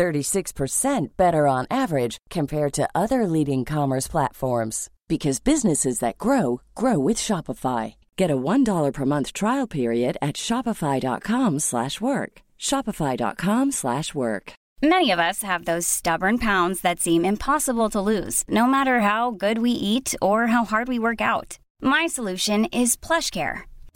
36% better on average compared to other leading commerce platforms because businesses that grow grow with Shopify. Get a $1 per month trial period at shopify.com/work. shopify.com/work. Many of us have those stubborn pounds that seem impossible to lose, no matter how good we eat or how hard we work out. My solution is PlushCare.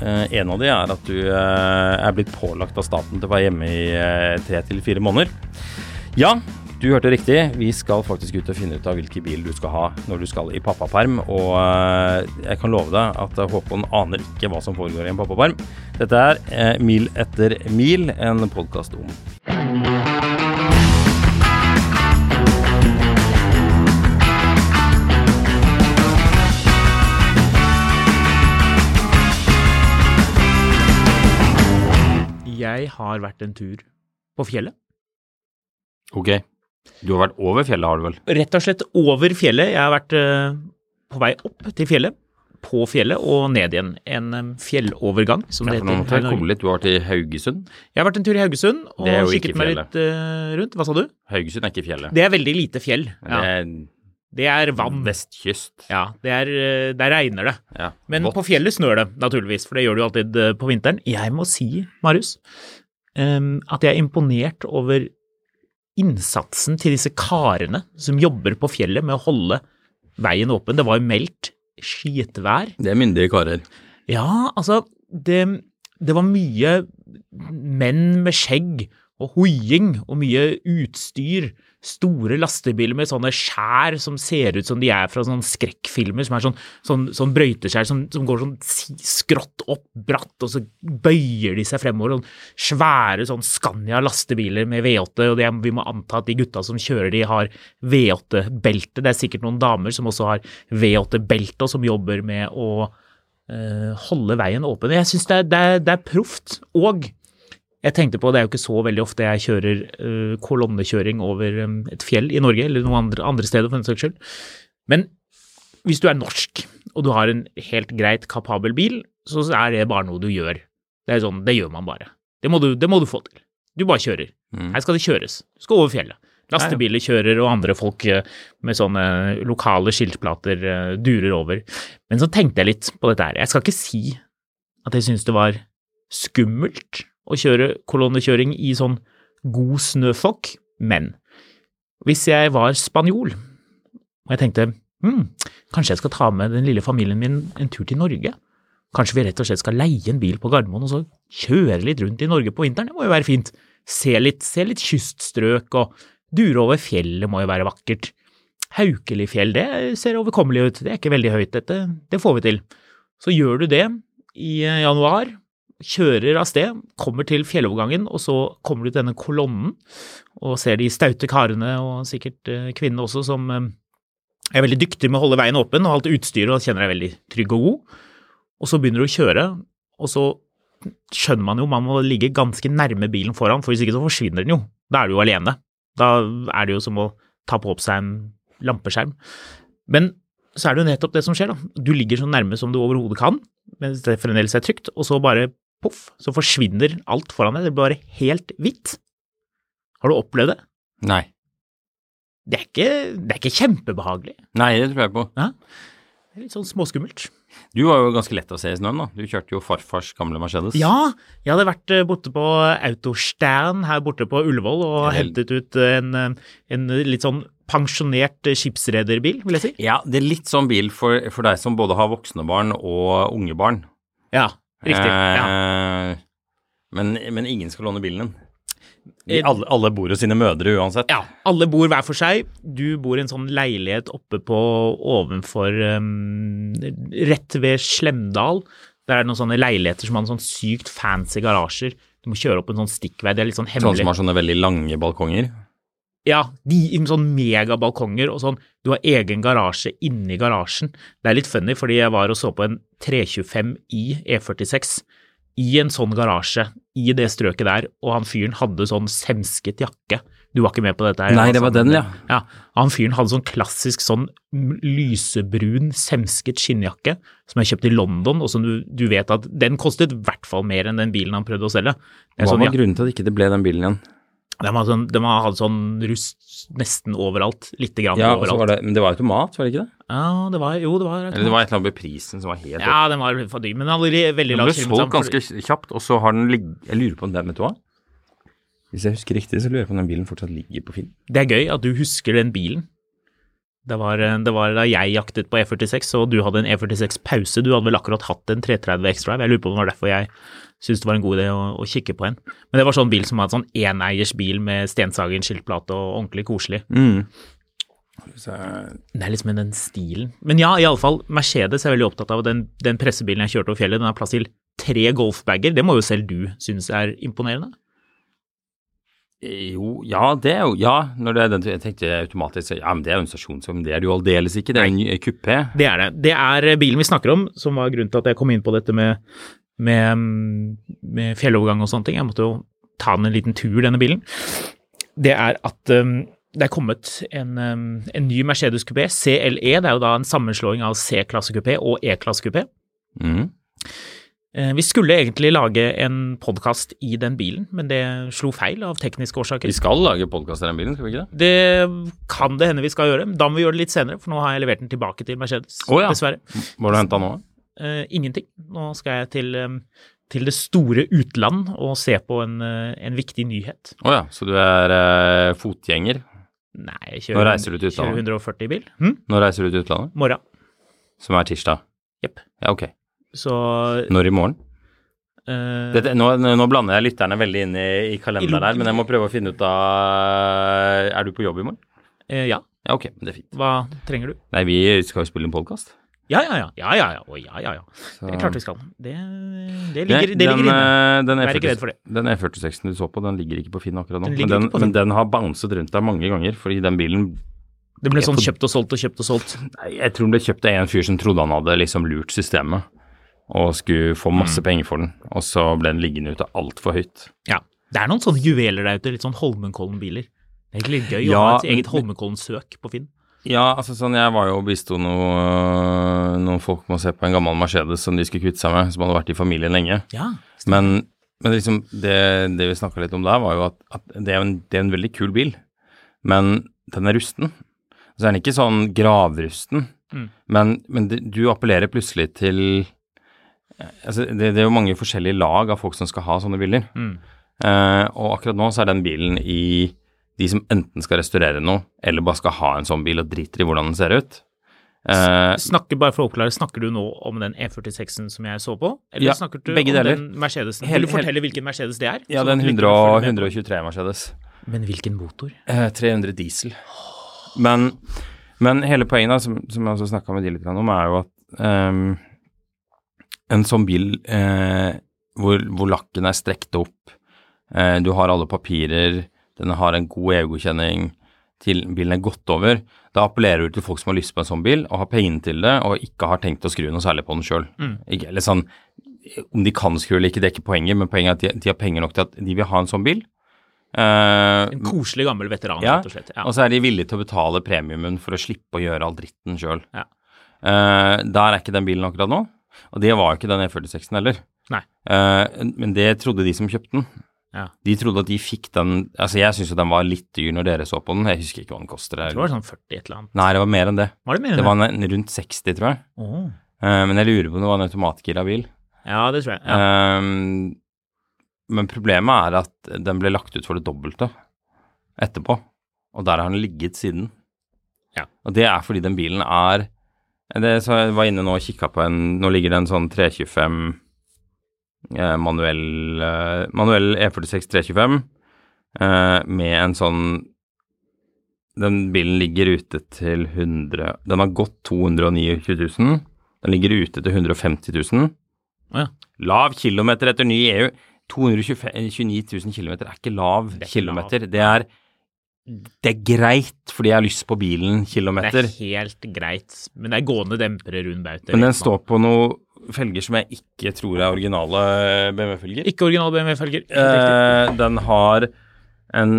Eh, en av de er at du eh, er blitt pålagt av staten til å være hjemme i eh, tre til fire måneder. Ja, du hørte riktig. Vi skal faktisk ut og finne ut av hvilken bil du skal ha når du skal i pappaperm. Og jeg kan love deg at Håkon aner ikke hva som foregår i en pappaperm. Dette er Mil etter mil, en podkast om Jeg har vært en tur på fjellet. Ok. Du har vært over fjellet, har du vel? Rett og slett over fjellet. Jeg har vært eh, på vei opp til fjellet, på fjellet og ned igjen. En eh, fjellovergang, som det nå heter. her i jeg litt. Du har vært i Haugesund. Jeg har vært en tur i Haugesund og kikket meg litt eh, rundt. Hva sa du? Haugesund er ikke fjellet. Det er veldig lite fjell. Det Ja. er Det er vann. vestkyst. Ja, det er, der regner det. Ja. Men på fjellet snør det, naturligvis, for det gjør det jo alltid på vinteren. Jeg må si, Marius, at jeg er imponert over innsatsen til disse karene som jobber på fjellet med å holde veien åpen. Det var jo meldt skitvær. Det er myndige karer. Ja, altså, det, det var mye menn med skjegg og hoiing og mye utstyr. Store lastebiler med sånne skjær som ser ut som de er fra sånne skrekkfilmer, som er sånn, sånn, sånn brøyteskjær som, som går sånn skrått opp, bratt, og så bøyer de seg fremover. Sånn svære sånn Scania lastebiler med V8, og det, vi må anta at de gutta som kjører de, har V8-belte. Det er sikkert noen damer som også har V8-belte, og som jobber med å øh, holde veien åpen. Jeg syns det, det, det er proft. Og jeg tenkte på, det er jo ikke så veldig ofte jeg kjører uh, kolonnekjøring over um, et fjell i Norge, eller noen andre, andre steder for den saks skyld. Men hvis du er norsk, og du har en helt greit kapabel bil, så er det bare noe du gjør. Det er sånn, det gjør man bare. Det må du, det må du få til. Du bare kjører. Mm. Her skal det kjøres. Du skal over fjellet. Lastebiler kjører, og andre folk eh, med sånne lokale skiltplater durer over. Men så tenkte jeg litt på dette her. Jeg skal ikke si at jeg syns det var skummelt å kjøre kolonnekjøring i sånn god snøfokk, men hvis jeg var spanjol, og jeg tenkte hm, kanskje jeg skal ta med den lille familien min en tur til Norge, kanskje vi rett og slett skal leie en bil på Gardermoen og så kjøre litt rundt i Norge på vinteren, det må jo være fint. Se litt, se litt kyststrøk og dure over fjellet må jo være vakkert. Haukelifjell, det ser overkommelig ut, det er ikke veldig høyt, dette, det får vi til. Så gjør du det i eh, januar, kjører av sted, kommer til fjellovergangen, og så kommer du til denne kolonnen og ser de staute karene, og sikkert eh, kvinnene også, som eh, er veldig dyktige med å holde veien åpen og alt utstyret og kjenner deg veldig trygg og god. Og så begynner du å kjøre, og så skjønner man jo man må ligge ganske nærme bilen foran, for hvis ikke så forsvinner den jo. Da er du jo alene. Da er det jo som å ta på opp seg en lampeskjerm. Men så er det jo nettopp det som skjer, da. Du ligger så nærme som du overhodet kan, mens det fremdeles er trygt, og så bare poff, så forsvinner alt foran deg. Det blir bare helt hvitt. Har du opplevd det? Nei. Det er ikke, det er ikke kjempebehagelig. Nei, det tror jeg på. Det er litt sånn småskummelt. Du var jo ganske lett å se i snøen, da. Du kjørte jo farfars gamle Mercedes. Ja, jeg hadde vært eh, borte på Autostern her borte på Ullevål og Ja vel. hentet ut en, eh, en litt sånn pensjonert eh, skipsrederbil, vil jeg si. Ja, det er litt sånn bil for, for deg som både har voksne barn og unge barn. Ja, riktig. Ja. Eh, men, men ingen skal låne bilen din. De, Eh, alle, alle bor hos sine mødre uansett. Ja, alle bor hver for seg. Du bor i en sånn leilighet oppe på ovenfor um, Rett ved Slemdal. Der er det noen sånne leiligheter som har sånn sykt fancy garasjer. Du må kjøre opp en sånn stikkvei. Det er litt sånn Sånn som har sånne veldig lange balkonger. Ja, de i sånn megabalkonger og sånn. Du har egen garasje inni garasjen. Det er litt funny, fordi jeg var og så på en 325 i E46 i en sånn garasje i det strøket der, og han fyren hadde sånn semsket jakke. Du var ikke med på dette? her? Nei, det var den, ja. Ja, Han fyren hadde sånn klassisk sånn lysebrun semsket skinnjakke som jeg kjøpte i London, og som du, du vet at den kostet i hvert fall mer enn den bilen han prøvde å selge. Hva sånn, var grunnen til at ikke det ble den bilen igjen? De har, sånn, de har hatt sånn rust nesten overalt, lite grann Ja, overalt. var det, Men det var automat, var det ikke det? Ja, det var Jo, det var Eller det var et eller annet med prisen som var helt Ja, den var for dyr, men hadde veldig Den ble solgt ganske kjapt, og så har den ligget Jeg lurer på om den, vet du hva? Hvis jeg husker riktig, så lurer jeg på om den bilen fortsatt ligger på Finn. Det er gøy at du husker den bilen. Det var, det var da jeg jaktet på E46, og du hadde en E46 pause. Du hadde vel akkurat hatt en 330 X-Drive. Jeg lurer på om det var derfor jeg syntes det var en god idé å, å kikke på en. Men det var sånn bil som hadde en sånn eneiersbil med Stensagen skiltplate og ordentlig koselig. Mm. Så, Det er liksom den stilen. Men ja, iallfall, Mercedes er veldig opptatt av den, den pressebilen jeg kjørte over fjellet, den har plass til tre golfbager. Det må jo selv du synes er imponerende? Jo, ja, det er jo Ja, når det er den Jeg tenkte automatisk Ja, men det er jo en stasjonsvogn. Det er det jo aldeles ikke. Det er en ny kupé. Det er det. Det er eh, bilen vi snakker om, som var grunnen til at jeg kom inn på dette med, med, mm, med fjellovergang og sånne ting. Jeg måtte jo ta den en liten tur, denne bilen. Det er at um, det er kommet en, um, en ny Mercedes kupé, CLE. Det er jo da en sammenslåing av C-klasse kupé og E-klasse kupé. Mm. Eh, Vi skulle egentlig lage en podkast i den bilen, men det slo feil av tekniske årsaker. Vi skal lage podkast i den bilen, skal vi ikke det? Det kan det hende vi skal gjøre, da må vi gjøre det litt senere, for nå har jeg levert den tilbake til Mercedes, oh, ja. dessverre. Hvor har du henta nå? Uh, ingenting. Nå skal jeg til, um, til det store utland og se på en, uh, en viktig nyhet. Å ja, så du er uh, fotgjenger? Nei, jeg Nå kjører, reiser du til utlandet? 140 bil. Hm? Når reiser du til utlandet? Morgen. Som er tirsdag? Jepp. Ja, ok. Så Når i morgen? Uh, Dette, nå, nå blander jeg lytterne veldig inn i, i kalenderen her, men jeg må prøve å finne ut av Er du på jobb i morgen? Uh, Ja, Ja, ok, det er fint. hva trenger du? Nei, vi skal jo spille en podkast. Ja, ja, ja. Ja, ja, ja. Oh, ja, ja, ja. Det er klart vi skal. Det, det ligger, det den, ligger inne. eh, Den Vær ikke redd for det. Den E46-en du så på, den ligger ikke på Finn akkurat nå. Den Men den, men den har bounset rundt deg mange ganger, fordi den bilen Det ble sånn kjøpt og solgt og kjøpt og solgt. Nei, Jeg tror den ble kjøpt av en fyr som trodde han hadde liksom lurt systemet og skulle få Mm. masse penger for den, og så ble den liggende ute altfor høyt. Ja. Det er noen sånne juveler der ute, litt sånn Holmenkollen-biler. Det er egentlig litt gøy å ha et eget Holmenkollen-søk på Finn. Ja, altså sånn, jeg var jo og bisto noe, noen folk med å se på en gammel Mercedes som de skulle kvitte seg med, som hadde vært i familien lenge. Ja. Men, men liksom, det, det vi snakka litt om der, var jo at, at det, er en, det er en veldig kul bil, men den er rusten. Så er den ikke sånn gravrusten, Mm. men, men det, du appellerer plutselig til altså det, det er jo mange forskjellige lag av folk som skal ha sånne biler. Mm. Eh, og akkurat nå så er den bilen i de som enten skal restaurere noe, eller bare skal ha en sånn bil og driter i hvordan den ser ut. Eh, Snakker, bare for å oppklare, snakker du nå om den E46-en som jeg så på? Eller Ja, snakker du om deler. den Mercedesen? Hel, Vil du fortelle hvilken Mercedes det er? ja, den 100, og- følger med på? 123 Mercedes. Men hvilken motor? Eh, 300 diesel. Men, men hele poenget, da, som, som jeg også snakka med de litt om, er jo at ehm, en sånn bil eh, hvor, hvor lakken er strekt opp, eh, du har alle papirer, den har en god EU-godkjenning, bilen er gått over, da appellerer du til folk som har lyst på en sånn bil, og har pengene til det, og ikke har tenkt å skru noe særlig på den sjøl. Eller sånn Om de kan skru eller ikke, det er ikke poenget, men poenget er at de, de har penger nok til at de vil ha en sånn bil. Uh, En koselig gammel veteran, ja, rett og slett. Ja. og så er de villige til å betale premiumen for å slippe å gjøre all dritten sjøl. Ja. der er ikke den bilen akkurat nå, og det var jo ikke den E46-en heller. Nei. Eh, men det trodde de som kjøpte den. Ja. De trodde at de fikk den Altså, jeg syns jo den var litt dyr når dere så på den. Jeg husker ikke hva den koster. Jeg tror det var sånn 40 et eller annet. Nei, det var mer enn det. Var det mer enn Det var en, rundt 60, tror jeg. Oh. Eh, men jeg lurer på om det var en automatgira bil. Ja, det tror jeg. Ja. Eh, men problemet er at den ble lagt ut for det dobbelte etterpå. Og der har den ligget siden. Ja. Og det er fordi den bilen er det, så Jeg var inne nå og kikka på en Nå ligger det en sånn 325 eh, manuell, eh, manuell E46 325 eh, med en sånn Den bilen ligger ute til 100 Den har gått 229 000. Den ligger ute til 150 000. Ja. Lav kilometer etter ny EU. 229 000 km er ikke lav Det er ikke kilometer. Det er, det er greit fordi jeg har lyst på bilen kilometer. Det er helt greit, men det er gående dempere rundt bauter. Men den står på noen felger som jeg ikke tror er originale BMW-felger. Ikke originale BMW-felger. Eh, den har en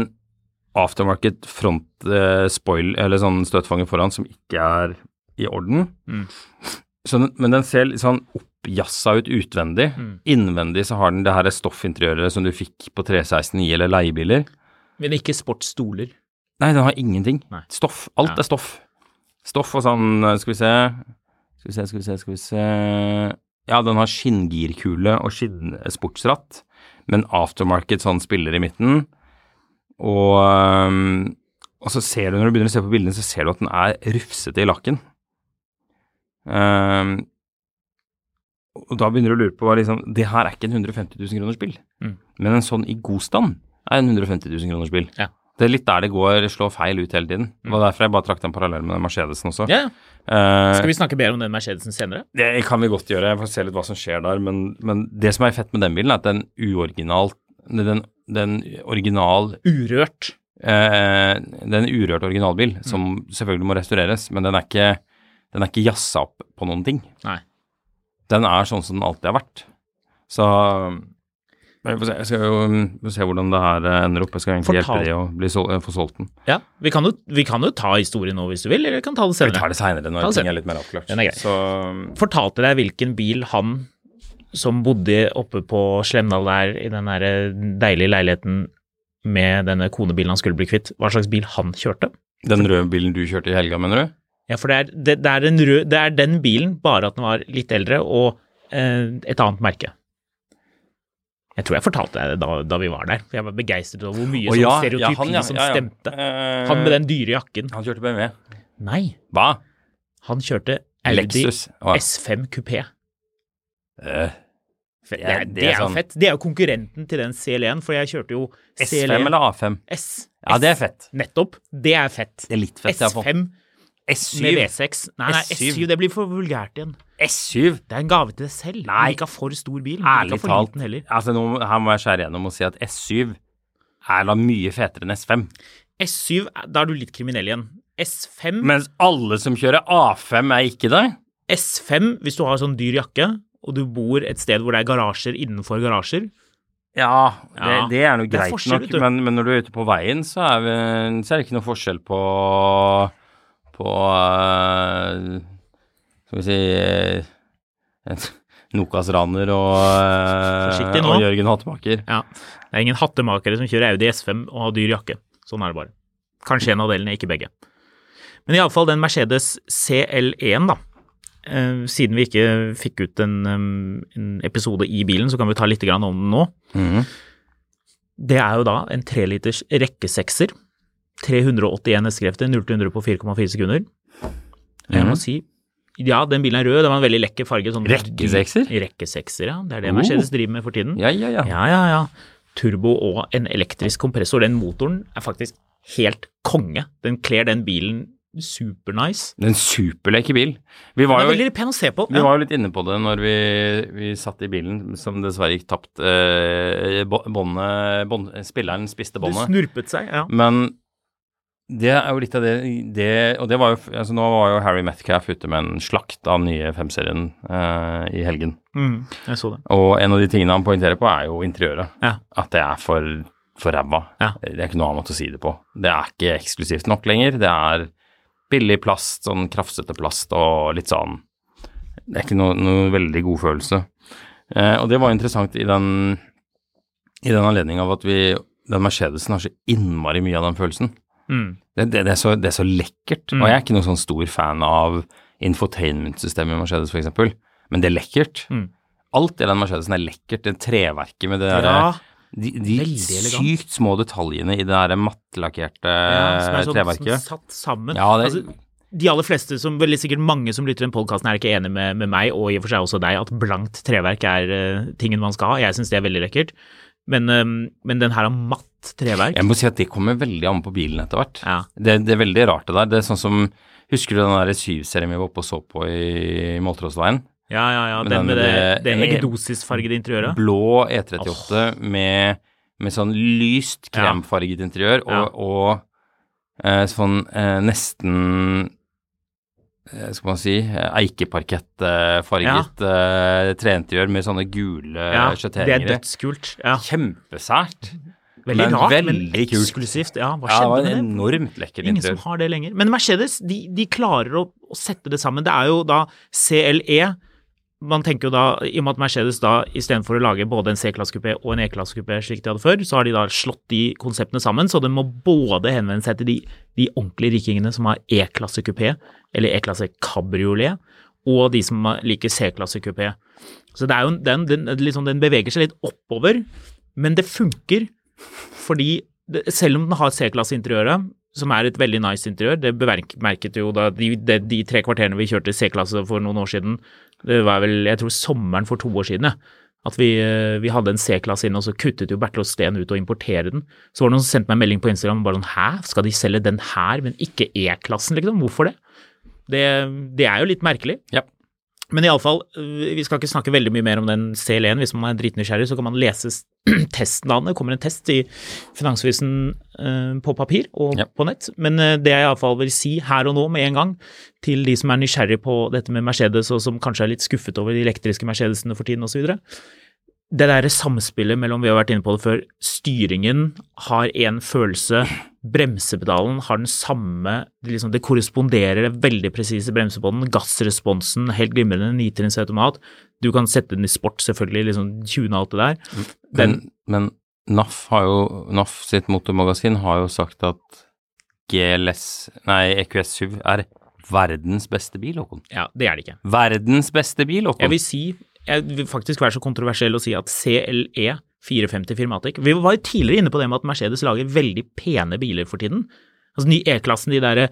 aftermarket front eh, spoil, eller sånn støtfanger foran som ikke er i orden. Mm. Så men den ser litt sånn oppjassa ut utvendig. Mm. Innvendig så har den det her stoffinteriøret som du fikk på 316i eller leiebiler. Men ikke sportsstoler. Nei, den har ingenting. Nei. Stoff. Alt Ja. er stoff. Stoff og sånn, eh, skal vi se Skal vi se, skal vi se, skal vi se Ja, den har skinngirkule og skinnsportsratt, men aftermarket sånn spiller i midten. Og, og så ser du, når du begynner å se på bildene, så ser du at den er rufsete i lakken. Um, og da begynner du å lure på hva liksom Det her er ikke en 150 000 kroners bil, Mm. men en sånn i god stand er en 150 000 kroners bil. Ja. Det er litt der det går, slår feil ut hele tiden. Det var derfor jeg bare trakk den parallellen med den Mercedesen også. Yeah. ja. Eh, Skal vi snakke mer om den Mercedesen senere? det kan vi godt gjøre, jeg får se litt hva som skjer der. Men, men det som er fett med den bilen, er at den uoriginal Den, den original Urørt. Uh, Det er en urørt originalbil som selvfølgelig må restaureres, men den er ikke den er ikke jazza opp på noen ting. Nei. Den er sånn som den alltid har vært. Så men vi får se, jeg skal jo vi se hvordan det her eh, ender opp. Jeg skal egentlig Fortal- hjelpe deg å eh, få solgt den. Ja, vi kan, jo, vi kan jo ta historien nå hvis du vil, eller vi kan ta det senere. Vi tar det senere når det ting senere. er litt mer avklart. Den er grei. Så Fortalte deg hvilken bil han som bodde oppe på Slemdal der i den der deilige leiligheten med denne konebilen han skulle bli kvitt, hva slags bil han kjørte? den røde bilen du kjørte i helga, mener du? Ja, for det er, det, det, er den røde, det er den bilen, bare at den var litt eldre og eh, et annet merke. Jeg tror jeg fortalte deg det da, da vi var der, for jeg var begeistret over hvor mye sånn ja, stereotypi ja, han, ja, som stemte. Eh, Han med den dyre jakken. Han kjørte BMW. Nei, Hva? han kjørte Audi Lexus. Å, S5 kupé. Uh, Det, Det er- det er sånn- fett. Det er jo konkurrenten til den CL1, for jeg kjørte jo CL1. S5 eller A5? S. Ja, det er fett. Nettopp. Det er fett. Det er litt fett. iallfall. S5 S7. med V6. Nei, nei, S7. S7 det blir for vulgært igjen. S7. Det er en gave til deg selv. Nei. Du Ikke har for stor bil, Ærlig ikke for talt. liten heller. Altså, nå, her må jeg skjære gjennom og si at S7 er da mye fetere enn S5. S7, da er du litt kriminell igjen. S5, Mens alle som kjører A5 er ikke det. S5 hvis du har sånn dyr jakke, og du bor et sted hvor det er garasjer innenfor garasjer. Ja, det, Ja, det er er greit nok, men, men når du er ute på veien, så er, vi, så er det ikke noe forskjell på på eh, Skal vi si uh, Nokas-raner og, eh, og Jørgen Hattemaker. Ja. Det er ingen hattemakere som kjører Audi S5 og har dyr jakke. Sånn er det bare. Kanskje en av delene, ikke begge. Men iallfall den Mercedes CL1, da. Eh, siden vi ikke fikk ut en, en episode i bilen, så kan vi ta litt grann om den nå. Mhm. Det er jo da en treliters rekkesekser. 381 hestekrefter, 0 til 100 på 4,4 sekunder. Jeg må Mhm. si ja, den bilen er rød. Det var en veldig lekker farge. Sånn Rekkesekser? Rekkesekser, ja. Det er det Oh. Mercedes driver med for tiden. Ja, ja, ja. Ja, ja, ja. Turbo og en elektrisk kompressor. Den motoren er faktisk helt konge. Den kler den bilen supernice. En superleker bil. Vi var, jo, veldig pen å se på. vi Ja. var jo litt inne på det når vi, vi satt i bilen, som dessverre gikk tapt. Eh, bonde, båndet- spilleren spiste båndet. Det snurpet seg, ja. Men det er jo litt av det, det Og det var jo altså Nå var jo Harry Metcalf ute med en slakt av den nye 5-serien eh, i helgen. Mm, jeg så det. Og en av de tingene han poengterer på, er jo interiøret. Ja. At det er for, for ræva. Ja. Det er ikke noe annet å si det på. Det er ikke eksklusivt nok lenger. Det er billig plast, sånn krafsete plast og litt sånn Det er ikke noe, noe veldig god følelse. Eh, og det var interessant i den, i den anledning av at vi den Mercedesen har så innmari mye av den følelsen. Mm. Det, det, det, er, så, det er så lekkert. Mm. Og jeg er ikke noen sånn stor fan av infotainment-systemet i Mercedes, f.eks., men det er lekkert. Mm. Alt i den Mercedesen er lekkert. Det treverket med det Ja, derre De, de sykt små detaljene i det der mattelakkerte Ja, sånn, treverket. Som satt sammen. Ja, det- altså, de aller fleste, som veldig sikkert mange som lytter til den podkasten, er ikke enig med, med meg, og i og for seg også deg, at blankt treverk er uh, tingen man skal ha. Jeg syns det er veldig lekkert. Men, eh, men den her har matt treverk. Jeg må si at det kommer veldig an på bilen etter hvert. Ja. Det, det er veldig rart det der. Det er sånn som Husker du den der 7-serien vi var oppe og så på i Måltrådsveien? Ja, ja, ja. Men Den med det, det det- eggedosisfargede interiøret. Blå E38 med, med sånn lyst Ja. kremfarget interiør og, Ja. og eh, sånn eh, nesten eh, skal man si eh, eikeparkettfarget eh, treinteriør med sånne gule Ja, det er dødskult. Ja. Kjempesært. Veldig Men rart, veldig men eksklusivt. Ja, hva Ja, det var en med det? enormt lekkert Ingen som har det lenger. Men Mercedes, de, de klarer å, å sette det sammen. Det er jo da CLE. Man tenker jo da, i og med at Mercedes da istedenfor å lage både en C-klassekupé og en E-klassekupé slik de hadde før, så har de da slått de konseptene sammen, så den må både henvende seg til de, de ordentlige rikingene som har E-klassekupé eller E-klasse kabriolet, og de som liker C-klassekupé. Så det er jo, den, den, liksom, den beveger seg litt oppover, men det funker fordi det, selv om den har C-klasse-interiøret, som er et veldig nice interiør, det bemerket jo da de, de, de tre kvarterene vi kjørte C-klasse for noen år siden, det var vel, jeg tror sommeren for to år siden, ja, at vi, eh, vi hadde en C-klasse inne, og så kuttet jo Bertil Steen ut og importere den. Så var det noen som sendte meg en melding på Instagram bare sånn, hæ, skal de selge den her, men ikke E-klassen, liksom? Hvorfor det? det? Det er jo litt merkelig. Ja. Men iallfall, vi skal ikke snakke veldig mye mer om den CL1. Hvis man er dritnysgjerrig, så kan man lese testen av den. Det kommer en test i Finansavisen eh, på papir og Ja. på nett. Men eh, det jeg iallfall vil si her og nå med en gang, til de som er nysgjerrig på dette med Mercedes, og som kanskje er litt skuffet over de elektriske Mercedesene for tiden osv. Det derre samspillet mellom, vi har vært inne på det før, styringen har en følelse, bremsepedalen har den samme, det liksom, det korresponderer veldig presise bremser gassresponsen, helt glimrende, nitrinnsautomat, du kan sette den i sport selvfølgelig, liksom tune alt det der. Men, men NAF, har jo, NAF sitt motormagasin har jo sagt at GLS, nei EQS7 er verdens beste bil, Håkon. Ja, det er det ikke. Verdens beste bil, Jeg vil si, jeg vil faktisk være så kontroversiell å si at CLE 450 Firmatic Vi var jo tidligere inne på det med at Mercedes lager veldig pene biler for tiden. Altså ny E-klassen, de der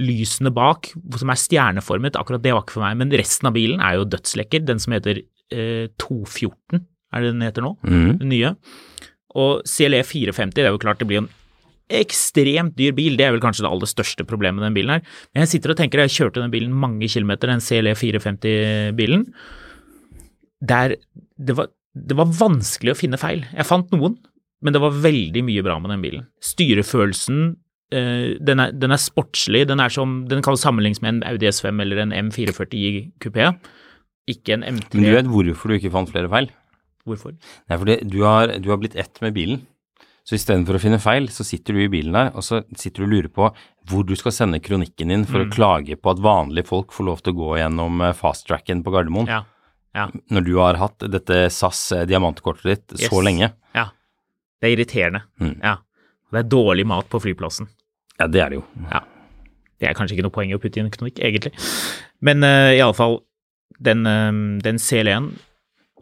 lysene bak, som er stjerneformet, akkurat det var ikke for meg, men resten av bilen er jo dødslekker. Den som heter eh, 214, er det den heter nå? Mm. Den nye. Og CLE 450, det er jo klart det blir en ekstremt dyr bil, det er vel kanskje det aller største problemet med den bilen her. Men jeg sitter og tenker, jeg kjørte den bilen mange kilometer, den CLE 450-bilen. Der det var, det var vanskelig å finne feil. Jeg fant noen, men det var veldig mye bra med den bilen. Styrefølelsen, eh, den, er, den er sportslig, den, er som, den kan sammenlignes med en Audi S5 eller en M440 kupé. Ikke en M3. Men du vet hvorfor du ikke fant flere feil? Hvorfor? Det er fordi du har, du har blitt ett med bilen. Så istedenfor å finne feil, så sitter du i bilen der, og så sitter du og lurer på hvor du skal sende kronikken din for Mm. å klage på at vanlige folk får lov til å gå gjennom fast-tracken på Gardermoen. Ja. Ja. Når du har hatt dette SAS eh, diamantkortet ditt så lenge. Ja. Det er irriterende. Mm. Ja. Det er dårlig mat på flyplassen. Ja, det er det jo. Ja. Det er kanskje ikke noe poeng i å putte inn knonikk, egentlig. Men uh, i alle fall, den, uh, den CL1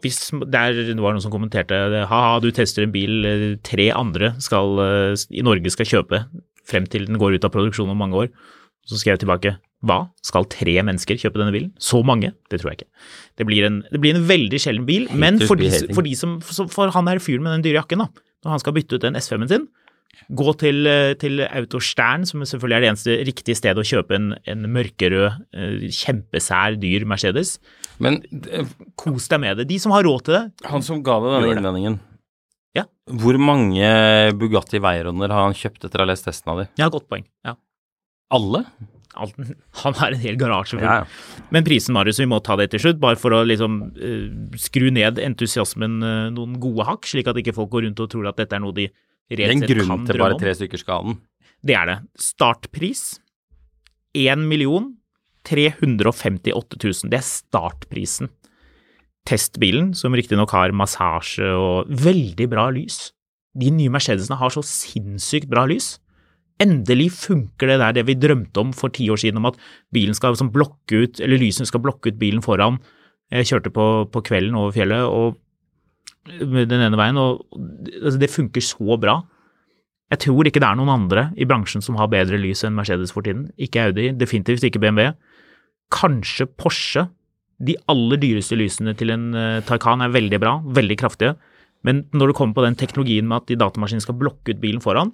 hvis der det var noen som kommenterte ha-ha, du tester en bil eh, tre andre skal, eh, i Norge skal kjøpe frem til den går ut av produksjon om mange år. Så skrev jeg tilbake hva, skal tre mennesker kjøpe denne bilen? Så mange? Det tror jeg ikke. Det blir en, det blir en veldig sjelden bil, men for de, for de som for, han er fyren med den dyre jakken, da, når han skal bytte ut den S5-en sin, gå til, eh, til Autostern, som selvfølgelig er det eneste riktige stedet å kjøpe en, en mørkerød, eh, kjempesær, dyr Mercedes. Men eh, Kos deg med det. De som har råd til det, han som ga deg denne innvendingen, Ja. hvor mange Bugatti Veyroner har han kjøpt etter å ha lest testen av dem? ja, godt poeng. Ja. Alle? Han har en hel garasje full. Ja. Men prisen, Marius, vi må ta det til slutt, bare for å liksom uh, skru ned entusiasmen uh, noen gode hakk, slik at ikke folk går rundt og tror at dette er noe de rett sett kan drømme om. Det er en grunn til bare tre stykker skaden. Det er det. Startpris 1 million 358 000. Det er startprisen. Testbilen, som riktignok har massasje og veldig bra lys. De nye Mercedesene har så sinnssykt bra lys. Endelig funker det der det vi drømte om for ti år siden, om at bilen skal liksom blokke ut, eller lysene skal blokke ut bilen foran. Jeg kjørte på, på kvelden over fjellet, og den ene veien, og altså, det funker så bra. Jeg tror ikke det er noen andre i bransjen som har bedre lys enn Mercedes for tiden. Ikke Audi, definitivt ikke BMW. Kanskje Porsche. De aller dyreste lysene til en uh, Taycan er veldig bra, veldig kraftige. Men når det kommer på den teknologien med at de datamaskinene skal blokke ut bilen foran,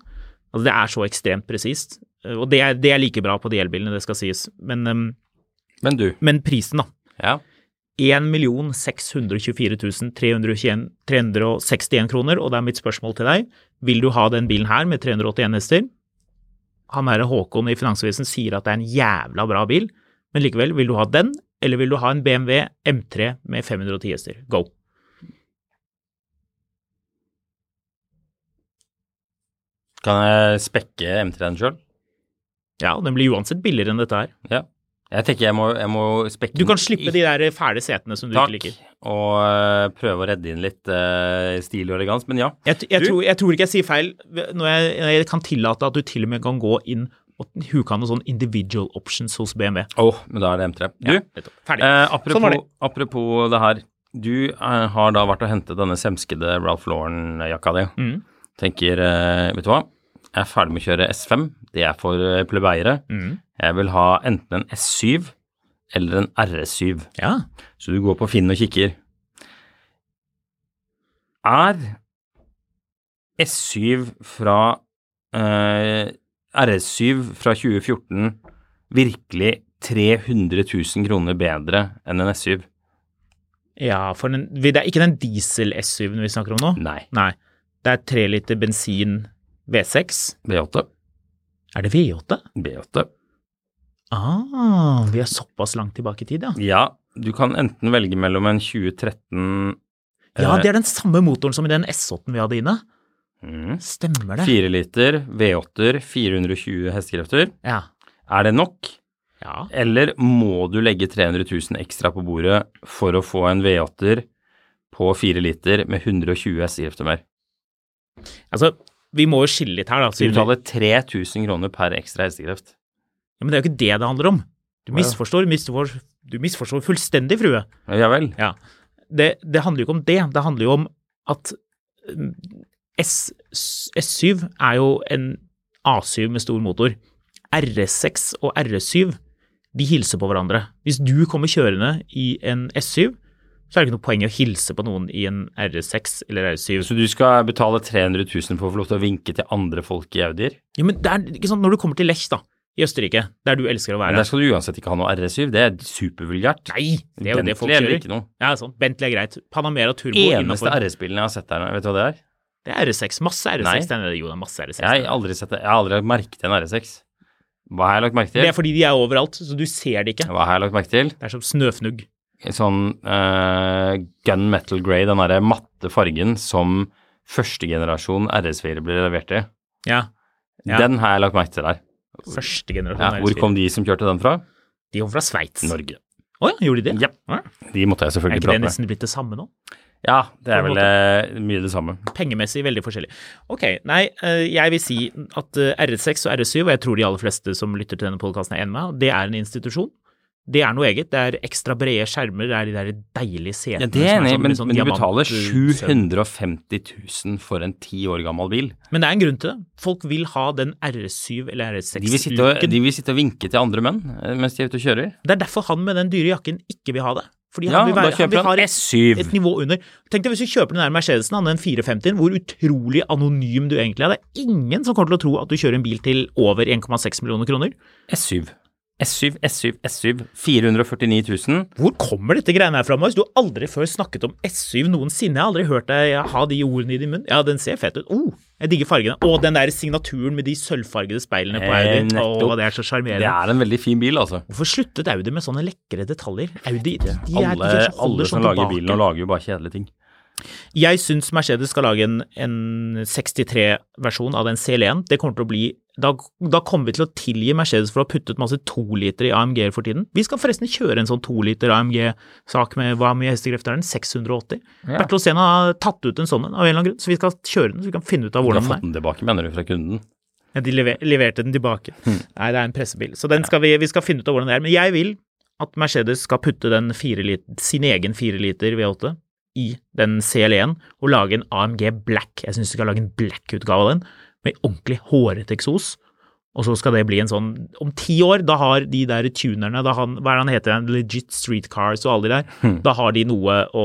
altså det er så ekstremt presist. Uh, og det er, det er, like bra på de elbilene, det skal sies. Men, um, men du? Men prisen, da. Ja. 1 624 361 kroner, og det er mitt spørsmål til deg. Vil du ha den bilen her med 381 hester? Han herre Håkon i Finansavisen sier at det er en jævla bra bil, men likevel, vil du ha den, eller vil du ha en BMW M3 med 510 hester? Go! Kan jeg spekke M3-en sjøl? Ja, den blir uansett billigere enn dette her. Ja. Jeg tenker jeg må, jeg må spekke Du kan slippe de der fæle setene som du Takk. ikke liker. Og uh, prøve å redde inn litt uh, stil og elegans, men ja. Jeg, jeg, tror, jeg, tror, ikke jeg sier feil når jeg, jeg, kan tillate at du til og med kan gå inn og huke av noen sånn individual options hos BMW. Oh, men da er det M3. Du, ja, ferdig. Uh, apropos, sånn det. apropos det her. Du har da vært og hentet denne semskede Ralph Lauren-jakka di. Mm. Tenker, vet du hva, jeg er ferdig med å kjøre S5. Det er for plebeiere. Mm. Jeg vil ha enten en S7 eller en RS7. Ja. Så du går på Finn og kikker. Er S7 fra eh, RS7 fra 2014 virkelig 300 000 kroner bedre enn en S7? Ja, for den, det er ikke den diesel-S7-en vi snakker om nå? Nei. Nei. Det er tre liter bensin V6. V8. Er det V8? V8. Ah, vi er såpass langt tilbake i tid, ja. Ja, du kan enten velge mellom en 2013 Ja, det er den samme motoren som i den S8-en vi hadde inne. Mm. Stemmer det. 4 liter, V8-er, 420 hestekrefter. Ja. Er det nok? Ja. Eller må du legge 300 000 ekstra på bordet for å få en V8-er på 4 liter med 120 hestekrefter mer? Altså, vi må jo skille litt her, da. Du betaler 3000 kroner per ekstra hestekreft. Ja, Men det er jo ikke det det handler om. Du misforstår, misforstår, du misforstår fullstendig, frue. Ja vel. Ja. Det, det, handler jo ikke om det. Det handler jo om at mm, S, S7 er jo en A7 med stor motor. RS6 og RS7 de hilser på hverandre. Hvis du kommer kjørende i en S7, så er det ikke noe poeng i å hilse på noen i en RS6 eller RS7. Så du skal betale 300 000 for å få lov til å vinke til andre folk i Audier? Ja, men det er ikke sånn, Når du kommer til Lech, da, i Østerrike, der du elsker å være Men Der skal du uansett ikke ha noe RS7, det er supervulgært. Nei, det er jo det folk Bentley kjører. Ikke noe. Ja, sånn. Bentley er greit. Panamera Turbo Eneste innenfor. RS-bilen jeg har sett der, vet du hva det er? Det er RS6. Masse RS6. Nei. Den, jo, det er masse RS6. Jeg har aldri sett det. Jeg har aldri lagt merke til en RS6. Hva har jeg lagt merke til? Det er fordi de er overalt, så du ser det ikke. Hva har jeg lagt merke til? Det er som snøfnugg. Sånn uh, gun metal grey, den derre matte fargen som førstegenerasjon RS4 blir levert i. Ja. Ja. Den har jeg lagt merke til der. Første generasjon Ja, hvor RS4. kom de som kjørte den fra? De kom fra Sveits. Å Norge. ja, gjorde de det? Ja. De måtte jeg selvfølgelig prate med. Er ikke det nesten med. blitt det samme nå? Ja, det er vel måte. mye det samme. Pengemessig veldig forskjellig. Ok, nei, eh, jeg vil si at eh, RS6 og RS7, og jeg tror de aller fleste som lytter til denne podkasten er enig med meg, det er en institusjon. Det er noe eget. Det er ekstra brede skjermer, det er de der deilige setene. Ja, det er enig, sånn- men, sånn men du betaler 750 000 for en ti år gammel bil. Men det er en grunn til det. Folk vil ha den RS7 eller De vil, sitte og, RS6-looken. de vil sitte og vinke til andre menn eh, mens de er ute og kjører. Det er derfor han med den dyre jakken ikke vil ha det. Fordi Ja, vil være, da kjøper han vil han et, S7. et nivå under. Tenk deg hvis du kjøper den der Mercedesen, han, den 450-en, hvor utrolig anonym du egentlig er. Det er ingen som kommer til å tro at du kjører en bil til over 1,6 millioner kroner. S7. S7, S7, S7. 449 000. Hvor kommer dette greiene her fra, Marius? Du har aldri før snakket om S7 noensinne. Jeg har aldri hørt deg ha de ordene i din munn. Ja, den ser fett ut. Oh, jeg digger fargene. Og den der signaturen med de sølvfargede speilene på Eh, Audi. Eh, Åh, det er så Det er en veldig fin bil, altså. Hvorfor sluttet Audi med sånne lekre detaljer? Audi, de, er, de Alle, holder alle sånn som lager tilbake. bilen, lager jo bare kjedelige ting. Jeg syns Mercedes skal lage en, en 63-versjon av den CL1. Det kommer til å bli da, da kommer vi til å tilgi Mercedes for å ha puttet masse toliter i AMG-er for tiden. Vi skal forresten kjøre en sånn toliter AMG-sak med hva mye hestekrefter er den? 680. Ja. Bertil Osen har tatt ut en sånn en av en eller annen grunn, så vi skal kjøre den så vi kan finne ut av Du har hvordan fått den er. den tilbake, mener du, fra kunden? Ja, de lever, leverte den tilbake. Hmm. Nei, det er en pressebil. Så den skal vi, vi skal finne ut av hvordan det er. Men jeg vil at Mercedes skal putte den liter, sin egen 4 liter V8 i den CL1 og lage en AMG Black. Jeg syns de skal lage en black-utgave av den, med ordentlig hårete eksos. Og så skal det bli en sånn Om ti år, da har de der tunerne, da han, hva er det han heter, Legit Streetcars og alle de der, Hmm. da har de noe å,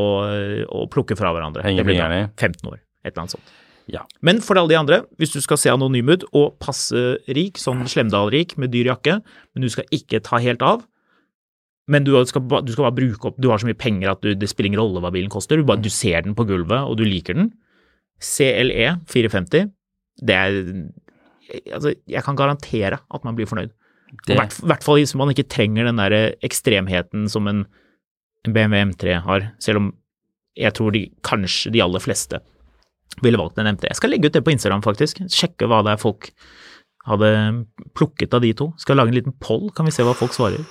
å plukke fra hverandre. Henger det blir da 15 år, et eller annet sånt. Ja. Men for alle de andre, hvis du skal se anonym ut og passe rik, sånn Slemdal-rik med dyr jakke, men du skal ikke ta helt av, men du skal, du skal bare bruke opp Du har så mye penger at du, det spiller ingen rolle hva bilen koster. Du, bare, du ser den på gulvet, og du liker den. CLE 450, det er Altså, jeg kan garantere at man blir fornøyd. I hvert, hvert fall hvis man ikke trenger den der ekstremheten som en, en BMW M3 har, selv om jeg tror de, kanskje de aller fleste ville valgt en M3. Jeg skal legge ut det på Instagram, faktisk. Sjekke hva det er folk hadde plukket av de to. Skal lage en liten poll, kan vi se hva folk svarer.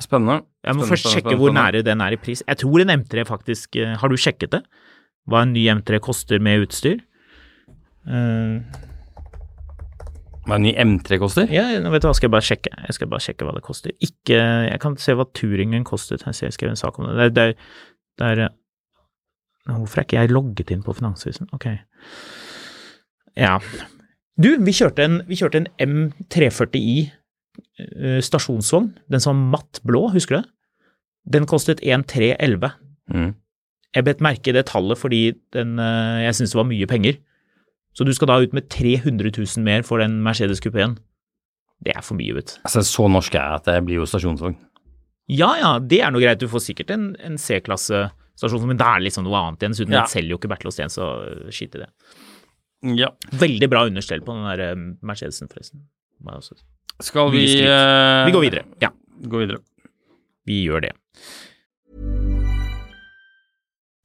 spennende. Jeg må Spennende, først sjekke spennende, hvor nære den er i pris. Jeg tror en M3 faktisk eh, Har du sjekket det? Hva en ny M3 koster med utstyr? Eh, Hva en ny M3 koster? ja, vet du hva, skal jeg bare sjekke. Jeg skal bare sjekke hva det koster. Ikke Jeg kan se hva Turingen kostet. Jeg skrev en sak om det. Det er, det er, er Hvorfor er ikke jeg logget inn på Finansavisen? Ok. Ja. Du, vi kjørte en, vi kjørte en M340i eh, stasjonsvogn. Den som var matt blå, husker du det? Den kostet 1311. Mm. Jeg bet merke i det tallet fordi den, eh, jeg syntes det var mye penger. Så du skal da ut med 300 000 mer for den Mercedes kupeen. Det er for mye, vet du. Altså, så norsk er jeg at det blir jo stasjonsvogn. Ja ja, det er noe greit. Du får sikkert en, en C-klasse stasjon, men da er det liksom noe annet igjen. Dessuten Ja. selger jo ikke Bertil Osten, så øh, skit i det. Ja. Veldig bra understell på den der øh, Mercedesen, forresten. Jeg Skal vi eh, Vi går videre. Ja, Gå videre. vi gjør det.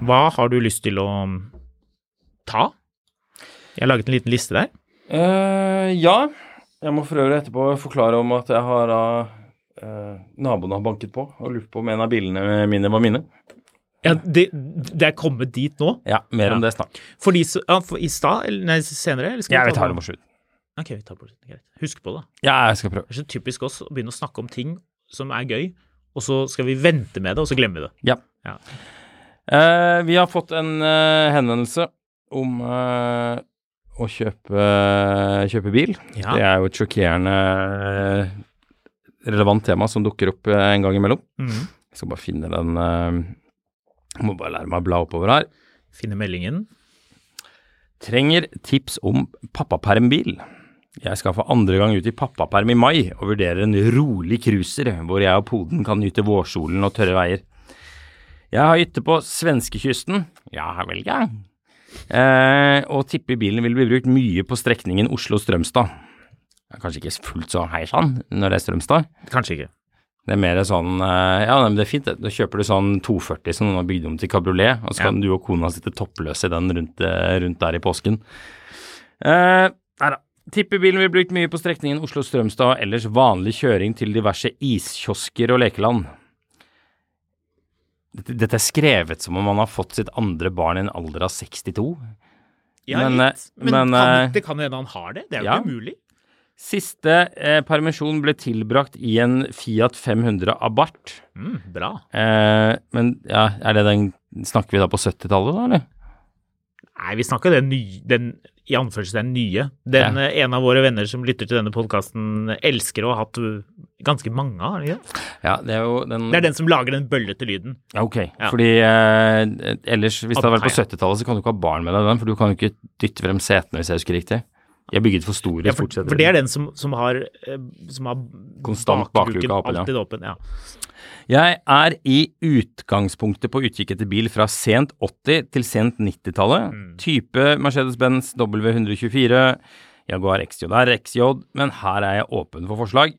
Hva har du lyst til å ta? Jeg har laget en liten liste der. Uh, ja. Jeg må for øvrig etterpå forklare om at jeg har uh, Naboene har banket på og lurt på om en av bilene mine var mine. Ja, det, det er kommet dit nå. Ja, mer om det snart. For de ja, for I stad, eller nei, senere? Eller skal Jeg vi vil ta det mot slutt. Ok, vi tar slutten. Greit. Husk på det. Ja, jeg skal prøve. Det er så typisk oss å begynne å snakke om ting som er gøy, og så skal vi vente med det, og så glemmer vi det. Ja. Ja. Eh, vi har fått en eh, henvendelse om eh, å kjøpe, kjøpe bil. Ja. Det er jo et sjokkerende eh, relevant tema som dukker opp eh, en gang imellom. Mm. Jeg skal bare finne den eh, Jeg må bare lære meg å bla oppover her. Finne meldingen. Trenger tips om pappapermbil. Jeg skal for andre gang ut i pappaperm i mai og vurderer en rolig cruiser hvor jeg og poden kan nyte vårsolen og tørre veier. Jeg har hytte på svenskekysten. Ja vel, ja. Eh, og tipper bilen vil bli brukt mye på strekningen Oslo-Strømstad. Kanskje ikke fullt så hei sann når det er Strømstad. Kanskje ikke. Det er mer sånn eh, Ja, men det er fint. Da kjøper du sånn 240 som noen har bygd om til kabriolet, og så kan du og kona sitte toppløse i den rundt, eh, rundt der i påsken. Eh. Tipper bilen blir brukt mye på strekningen Oslo-Strømstad og ellers vanlig kjøring til diverse iskiosker og lekeland. Dette, dette er skrevet som om man har fått sitt andre barn i en alder av 62. Ja, Men, litt. eh, Men, men, kan, eh, det kan hende han har det. Det er jo ja. ikke umulig. Siste eh, permisjon ble tilbrakt i en Fiat 500 Abarth. Mm, bra. Eh, men ja, er det den Snakker vi da på 70-tallet, da, eller? Nei, vi snakker den nye Den i anførselstegn nye. Den Ja. eh, En av våre venner som lytter til denne podkasten, elsker å ha hatt ganske mange av. ikke det? Ja, det er jo den Det er den som lager den bøllete lyden. Ja, Ok, Ja. fordi eh, ellers, hvis det hadde vært på 70-tallet, så kan du ikke ha barn med deg den, for du kan jo ikke dytte frem setene, hvis jeg husker riktig. Er bygget for store Ja, for, for det er den som, som har, eh, som har Konstant bakluke åpen, alltid åpen. Ja. Jeg er i utgangspunktet på utkikk etter bil fra sent 80- til sent 90-tallet. Mm. Type Mercedes-Benz W124, Jaguar XJR, XJ, men her er jeg åpen for forslag.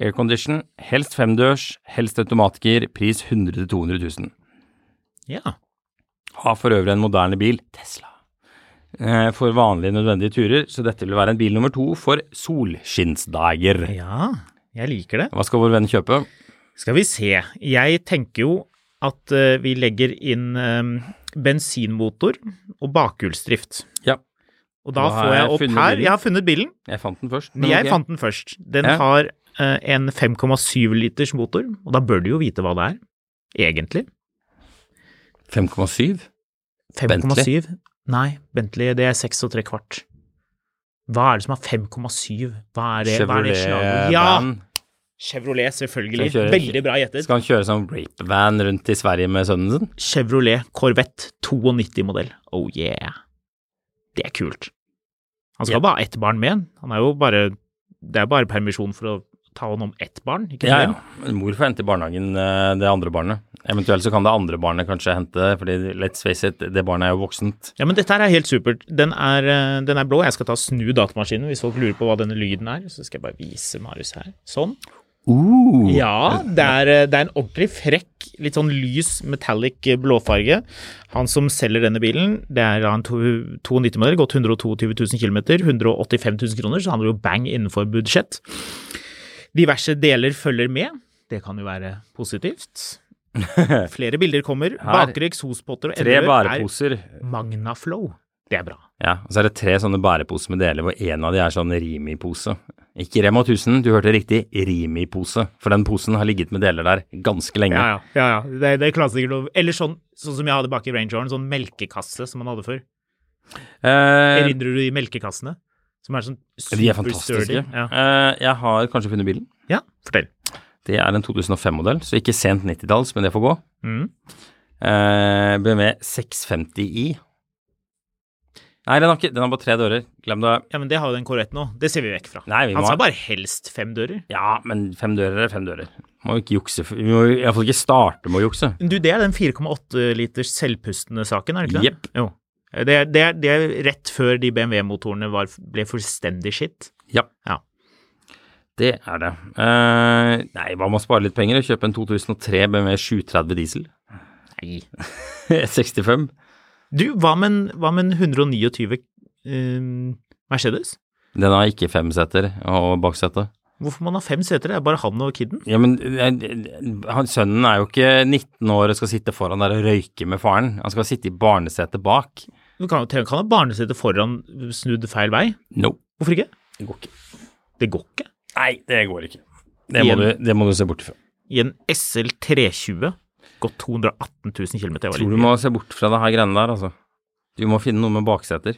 Aircondition, helst femdørs, helst automatgir, pris 100 000-200 000. ja. Har for øvrig en moderne bil, Tesla, for vanlige nødvendige turer, så dette vil være en bil nummer to for solskinnsdager. Ja, jeg liker det. Hva skal vår venn kjøpe? Skal vi se. Jeg tenker jo at eh, vi legger inn eh, bensinmotor og bakhjulsdrift. Ja. Og da Da får jeg jeg opp her. Jeg har funnet bilen. Jeg fant den først. Jeg okay. fant den først. Den Ja. har eh, en 5,7 liters motor, og da bør du jo vite hva det er. Egentlig. 5,7? 5,7? Nei, Bentley det er 6 og 3 kvart. Hva er det som har 5,7? Hva er det? Hva er det slaget? Ja! Chevrolet, selvfølgelig. Kjøre- Veldig bra gjettet. Skal han kjøre sånn rape-van rundt i Sverige med sønnen sin? Chevrolet Corvette 92-modell. Oh yeah. Det er kult. Han skal yeah. bare ha ett barn med. Han er jo bare Det er bare permisjon for å ta hånd om ett barn, ikke Ja, ja. Men mor får hente i barnehagen eh, det andre barnet. Eventuelt så kan det andre barnet kanskje hente, fordi let's face it, det barnet er jo voksent. Ja, men dette her er helt supert. Den er, eh, den er blå. Jeg skal ta og snu datamaskinen hvis folk lurer på hva denne lyden er. Så skal jeg bare vise Marius her. Sånn. Uh. Ja, det er, eh, det er en ordentlig frekk, litt sånn lys metallic blåfarge. Han som selger denne bilen, det er en to- 92-modell, gått 122 000 km, 185 000 kroner, så han er jo bang innenfor budsjett. Diverse deler følger med. Det kan jo være positivt. Flere bilder kommer. Her. Bakre eksospotter og Tre bæreposer. er Magnaflow. Det er bra. Ja, og så er det tre sånne bæreposer med deler, hvor en av de er sånn Rimi-pose. Ikke Rema 1000, du hørte riktig, Rimi-pose. For den posen har ligget med deler der ganske lenge. Ja, ja. ja, ja. Det, det er klassiker. Eller sånn, sånn som jeg hadde bak i Range Horn, sånn melkekasse som man hadde før. Eh, Erindrer du de melkekassene? Som er sånn de er fantastiske. Ja. Uh, jeg har kanskje funnet bilen. ja, fortell. Det er en 2005-modell, så ikke sent 90-talls, men det får gå. Mm. Uh, BMW 650i. Nei, den har, ikke, den har bare tre dører. Glem det. Ja, men det har jo den Corvette nå. Det ser vi vekk fra. Nei, vi må... Han sa bare helst fem dører. Ja, men fem dører er fem dører. Må jo ikke jukse. Vi må iallfall ikke starte med å jukse. Du, det er den 4,8 liters selvpustende saken, er det ikke det? Jepp. Det det, det er rett før de BMW-motorene ble fullstendig skitt. Ja. Ja. Det er det. Uh, nei, hva med å spare litt penger og kjøpe en 2003 BMW 730 diesel? Nei. 65? Du, hva med en, hva med en 129 uh, Mercedes? Den har ikke fem seter og baksete. Hvorfor man har fem seter? Det er bare han og kiden. Ja, men eh, han, sønnen er jo ikke 19 år og skal sitte foran der og røyke med faren. Han skal sitte i barnesetet bak. Du kan jo ha barnesete foran snudd feil vei. No, Hvorfor ikke? det går ikke. Det går ikke. Nei, det går ikke. Det må, du, det må du se bort fra. I en SL 320 gått 218 000 km. Jeg Tror du må se bort fra det her greiene der, altså. Du må finne noe med bakseter.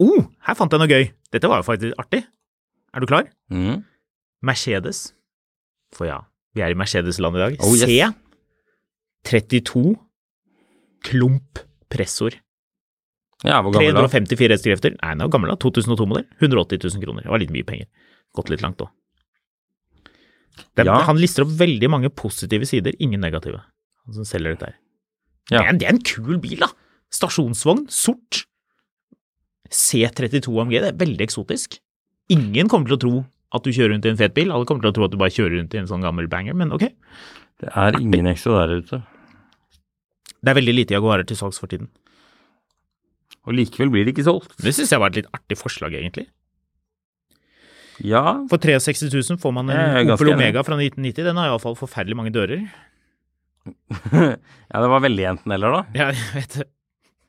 Oh, her fant jeg noe gøy. Dette var jo faktisk artig. Er du klar? Mm. Mercedes. For ja, vi er i Mercedes-land i dag. Oh, yes. C32 klump pressor. Ja, hvor gammel da? 354 hestekrefter. Nei, den er gammel, da. 2002-modell. 180 000 kroner. Det var litt mye penger. Gått litt langt òg. Ja. Han lister opp veldig mange positive sider, ingen negative, han som selger dette her. Ja. Det, er, det er en kul bil, da. Stasjonsvogn, sort. C32 AMG, det er veldig eksotisk. Ingen kommer til å tro at du kjører rundt i en fet bil, alle kommer til å tro at du bare kjører rundt i en sånn gammel banger, men ok. Det er ingen exo der ute. Det er veldig lite Jaguarer til salgs for tiden. Og likevel blir det ikke solgt. Det syns jeg var et litt artig forslag, egentlig. Ja, For 63 000 får man en Opel. Omega fra 1990. Den har iallfall forferdelig mange dører. ja det var veldig enten eller, da. Ja, jeg vet det.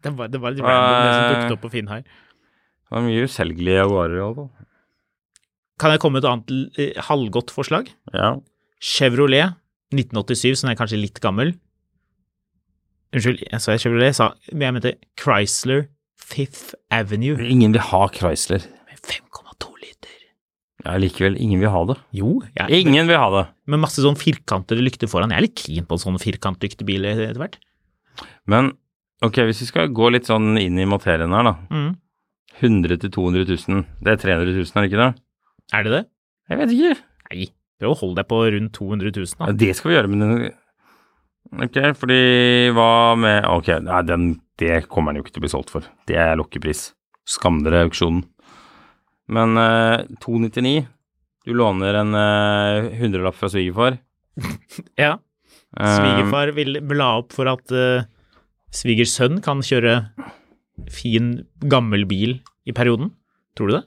Det var, det var litt random, det som dukket opp på Finn her. Det var mye uselgelige Jaguarer, i alle fall. Kan jeg komme med et annet eh, halvgodt forslag? Ja. Chevrolet 1987, som er kanskje litt gammel. Unnskyld, jeg sa Chevrolet, jeg sa, men jeg mente Chrysler Fifth Avenue Ingen vil ha Chrysler. med 5,2 liter. Ja, likevel. Ingen vil ha det. Jo, jeg, Ingen vil ha det. med masse sånn firkantede lykter foran. Jeg er litt keen på en sånn firkantlyktebil etter hvert. Men ok, hvis vi skal gå litt sånn inn i materien her, da. Mm. 100 til 200 000. Det er 300 000, er det ikke det? Er det det? Jeg vet ikke. Nei, prøv å holde deg på rundt 200 000 Ja, da. det skal vi gjøre, men den Ok, fordi hva med Ok, nei, den, det kommer den jo ikke til å bli solgt for. Det er lokkepris. Skam dere auksjonen. Men eh, 299 Du låner en eh, hundrelapp fra svigerfar. Ja, Eh, svigerfar vil bla opp for at uh, svigersønn kan kjøre fin, gammel bil i perioden. Tror du det?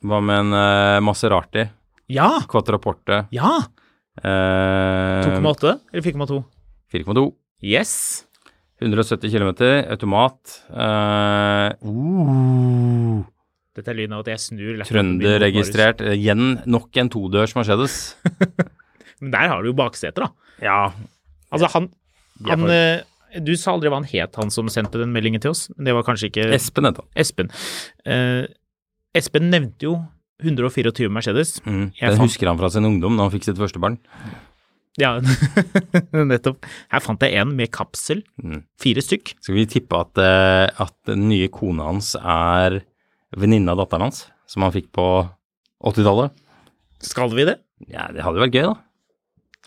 Hva med en uh, Maserati? Ja! Quattraporte? Ja! Uh, 2,8 eller 4,2? 4,2. Yes! 170 km, automat. Eh, uh, Dette er lyden av at jeg snur Trønderregistrert. Igjen nok en todørs Mercedes. Men der har du jo bakseter, da. Ja. Altså, han, han eh, Du sa aldri hva han het, han som sendte den meldingen til oss. Det var kanskje ikke Espen het han. Espen. Eh, Espen nevnte jo 124 Mercedes. Mm. Jeg Den husker han fra sin ungdom da han fikk sitt første barn. Ja, nettopp. Her fant jeg en med kapsel. Mm. Fire stykk. Skal vi tippe at, eh, at den nye kona hans er venninne av datteren hans, som han fikk på 80-tallet? Skal vi det? Ja, det hadde jo vært gøy, da.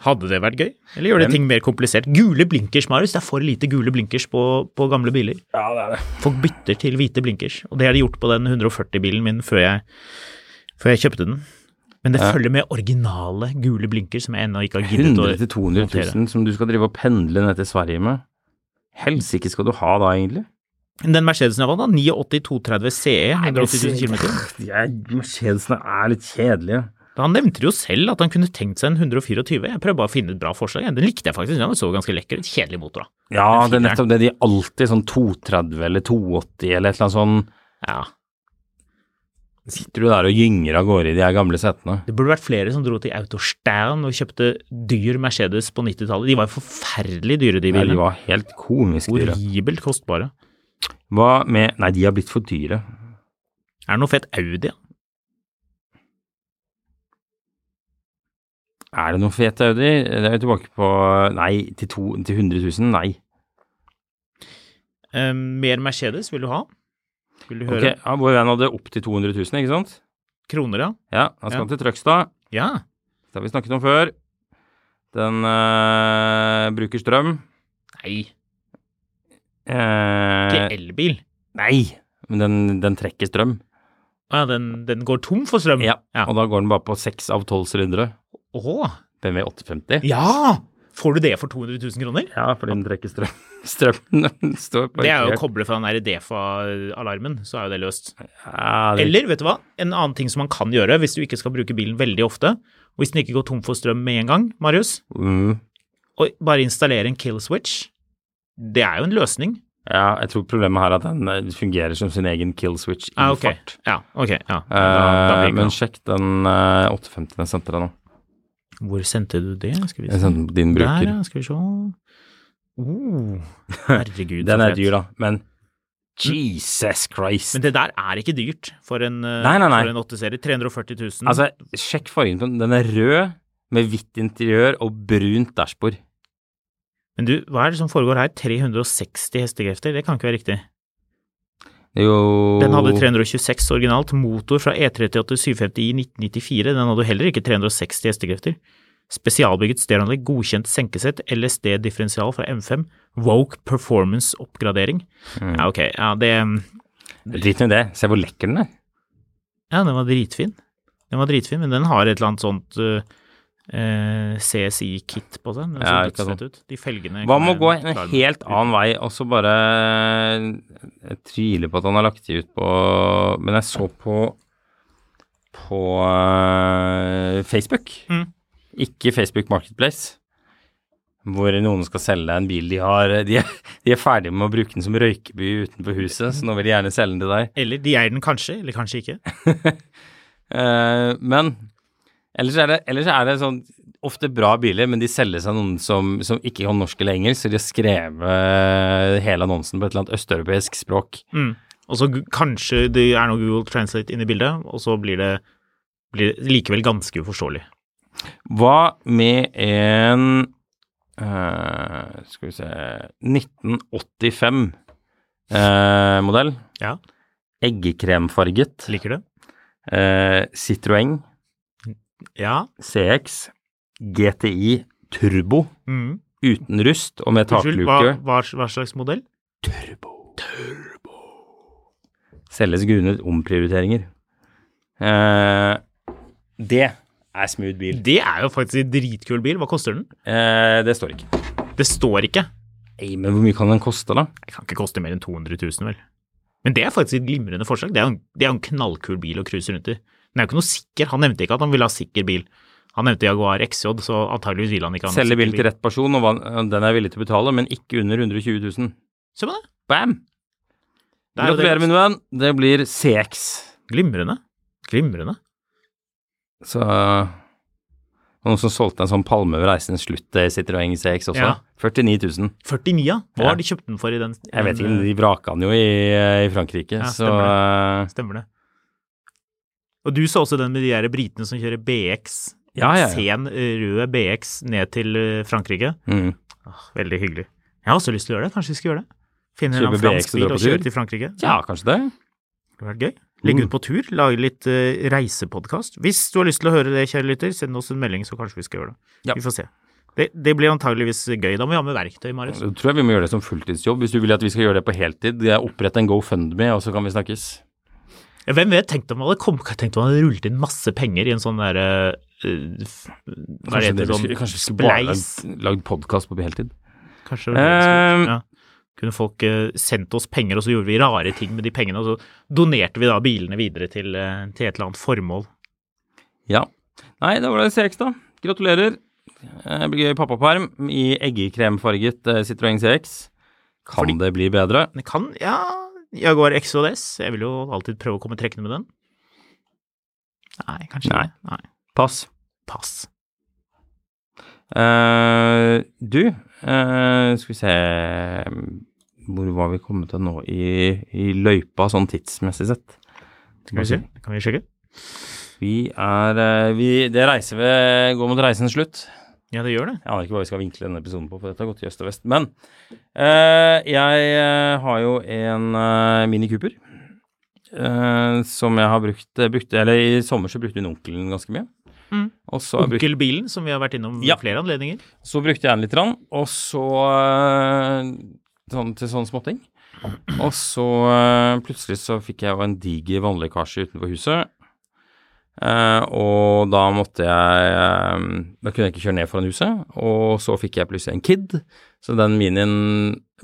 Hadde det vært gøy? Eller gjør det ting mer komplisert? Gule blinkers, Marius. Det er for lite gule blinkers på, på gamle biler. Ja, det er det. Folk bytter til hvite blinkers, og det har de gjort på den 140-bilen min før jeg, før jeg kjøpte den. Men det Ja. følger med originale gule blinker som jeg ennå ikke har giddet 100 å 000-200 montere. 000 som du skal drive og pendle ned til Sverige med. Helsike skal du ha da, egentlig? Den Mercedesen jeg vant, da, 89 230 CE, 180 000 km. De er- Mercedesene er litt kjedelige. Han nevnte jo selv at han kunne tenkt seg en 124. Jeg prøver bare å finne et bra forslag. Den likte jeg faktisk. Den så ganske lekker ut. Kjedelig motor, da. Ja, det er nettopp det. De er alltid sånn 230 eller 280 eller et eller annet sånn. Ja. Sitter du der og gynger av gårde i de her gamle setene? Det burde vært flere som dro til Autostern og kjøpte dyr Mercedes på 90-tallet. De var jo forferdelig dyre, de Nei, de var helt komisk dyre. Horribelt kostbare. Hva med Nei, de har blitt for dyre. Er det noe fett Audi? ja? Er det noe fet Audi? Det er jo tilbake på Nei, til, to, til 100 000? Nei. Eh, mer Mercedes vil du ha? Vil du Ok, høre? ja, Vår venn hadde opp til 200 000, ikke sant? Kroner, ja. Ja, han skal Ja. til Trøgstad. Ja. Det har vi snakket om før. Den øh, bruker strøm. Nei, Eh, ikke elbil. nei, men den, den trekker strøm. Ja, den, den går tom for strøm? Ja, Ja. og da går den bare på seks av tolv sylindere. Åh, BMW 850. ja! Får du det for 200 000 kroner? Ja, fordi den trekker strøm. Strømmen den står på Det er jo å koble fra den der Defa-alarmen, så er jo det løst. ja, det, Eller, vet du hva, en annen ting som man kan gjøre hvis du ikke skal bruke bilen veldig ofte, og hvis den ikke går tom for strøm med en gang, Marius, mm, og bare installere en kill switch, det er jo en løsning. ja, jeg tror problemet her er at den eh, fungerer som sin egen kill switch i Ah, okay. fart. Ja, ok, ja. Da, Eh, da blir det men sjekk den eh, 850 jeg sendte deg nå. Hvor sendte du det? Skal vi Jeg se. sendte den på din Der, bruker. ja. Skal vi se. Oh, herregud, Den er dyr, da, men Jesus Christ. Men det der er ikke dyrt for en, eh, Nei, nei, nei. For en 8-serie. 340 000. Altså, sjekk fargen på den. Den er rød med hvitt interiør og brunt dashbord. Men du, hva er det som foregår her? 360 hestekrefter? Det kan ikke være riktig. Jo Den hadde 326 originalt, motor fra E E38 750 i 1994. Den hadde heller ikke 360 hestekrefter. Spesialbygget stereoanlegg, godkjent senkesett, LSD-differensial fra M5, Woke Performance-oppgradering. Mm. Ja, ok, ja, det Drit nå i det. Se hvor lekker den er. Ja, den var dritfin. Den var dritfin, men den har et eller annet sånt uh, eh, CSI-kit på seg. Den Ja, ikke sant. ut. De felgene Hva med å gå en helt annen vei, og så bare Jeg tviler på at han har lagt de ut på Men jeg så på på uh, Facebook. Mm. Ikke Facebook Marketplace. Hvor noen skal selge deg en bil de har De er, de er ferdige med å bruke den som røykeby utenfor huset, så nå vil de gjerne selge den til deg. Eller de eier den kanskje, eller kanskje ikke. uh, men ellers er, det, ellers er det sånn ofte bra biler, men de selges av noen som, som ikke kan norsk eller engelsk, så de har skrevet hele annonsen på et eller annet østeuropeisk språk. Mm. Og så kanskje det er noe Google Translate inne i bildet, og så blir det, blir det likevel ganske uforståelig. Hva med en uh, Skal vi se 1985-modell. Ja. Eggekremfarget. Liker du? Uh, Citroën Ja. CX GTI Turbo Mm. uten rust og med takluke. hva, hva, hva slags modell? Turbo Selges grunnet omprioriteringer. Eh, det er smooth bil. Det er jo faktisk en dritkul bil. Hva koster den? Eh, det står ikke. Det står ikke. Ei, men hvor mye kan den koste, da? Det kan ikke koste mer enn 200 000, vel. Men det er faktisk et glimrende forslag. Det er jo en, en knallkul bil å cruise rundt i. Den er jo ikke noe sikker. Han nevnte ikke at han ville ha sikker bil. Han nevnte Jaguar XJ, så antageligvis vil han ikke ha Selge bil til rett person, og den er villig til å betale, men ikke under 120 000. Se på det. Bam! Det er det. Gratulerer, min venn. Det blir CX. Glimrende. Glimrende. Så Noen som solgte en sånn palme ved reisens slutt Citroën CX også. Ja. 49 000. 49, ja. Hva Ja. har de kjøpt den for i den? Jeg vet ikke, de vraka den jo i, i Frankrike, Ja, så stemmer eh, Stemmer det. Og du så også den med de der britene som kjører BX. Ja, ja, ja. Sen eh, rød BX ned til eh, Frankrike. mm. Åh, veldig hyggelig. Jeg har også lyst til å gjøre det. Kanskje vi skal gjøre det? Finne en fransk bil og kjøre til Frankrike. Ja, kanskje det. Det hadde vært gøy. Legge Mm. ut på tur, lage litt uh, reisepodkast. Hvis du har lyst til å høre det, kjære lytter, send oss en melding, så kanskje vi skal gjøre det. Ja. Vi får se. Det, det blir antageligvis gøy. Da må vi ha med verktøy, Marius. Så tror jeg vi må gjøre det som fulltidsjobb. Hvis du vil at vi skal gjøre det på heltid, opprett en GoFundMe, og så kan vi snakkes. Ja, Hvem vet, tenk om man hadde, rullet inn masse penger i en sånn derre uh, Hva heter det Sånn kanskje vi skulle bare lagd, lagd podkast på heltid. Kanskje det Um, ja. Kunne folk uh, sendt oss penger, og så gjorde vi rare ting med de pengene, og så donerte vi da bilene videre til, uh, til et eller annet formål. Ja. Nei, da var det CX, da. Gratulerer. Det blir gøy pappaperm i eggekremfarget Citroën CX. Kan Fordi- det bli bedre? Det kan, ja Jaguar XODS. Jeg vil jo alltid prøve å komme trekkende med den. Nei, kanskje Nei. ikke. Nei. Pass. Pass. Uh, du, uh, skal vi se Hvor var vi kommet til nå i, i løypa, sånn tidsmessig sett? Skal vi se? Kan vi sjekke? Vi er uh, vi, Det reiser ved går mot reisens slutt. Ja, det gjør det. Jeg aner ikke hva vi skal vinkle denne episoden på, for dette har gått i øst og vest. Men eh, jeg eh, har jo en eh, Mini Cooper eh, som jeg har brukt, brukt, Eller i sommer så brukte hun onkelen ganske mye. Mm. Onkelbilen, som vi har vært innom Ja. flere anledninger. så brukte jeg den litt, og så eh, sånn, til sånn småting. Og så eh, plutselig så fikk jeg jo en diger vannlekkasje utenfor huset. Eh, og da måtte jeg eh, Da kunne jeg ikke kjøre ned foran huset. Og så fikk jeg plutselig en Kid, så den minien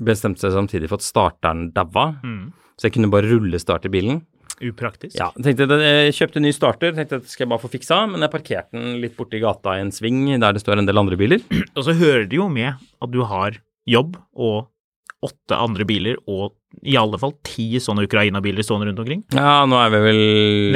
bestemte seg samtidig for at starteren daua. Mm. Så jeg kunne bare rullestarte bilen. Upraktisk. Ja, tenkte Jeg kjøpte en ny starter, tenkte at skal jeg bare få fiksa, men jeg parkerte den litt borti gata i en sving der det står en del andre biler. Og så hører det jo med at du har jobb og åtte andre biler, og i alle fall ti sånne Ukraina-biler stående rundt omkring. Ja, nå er vi vel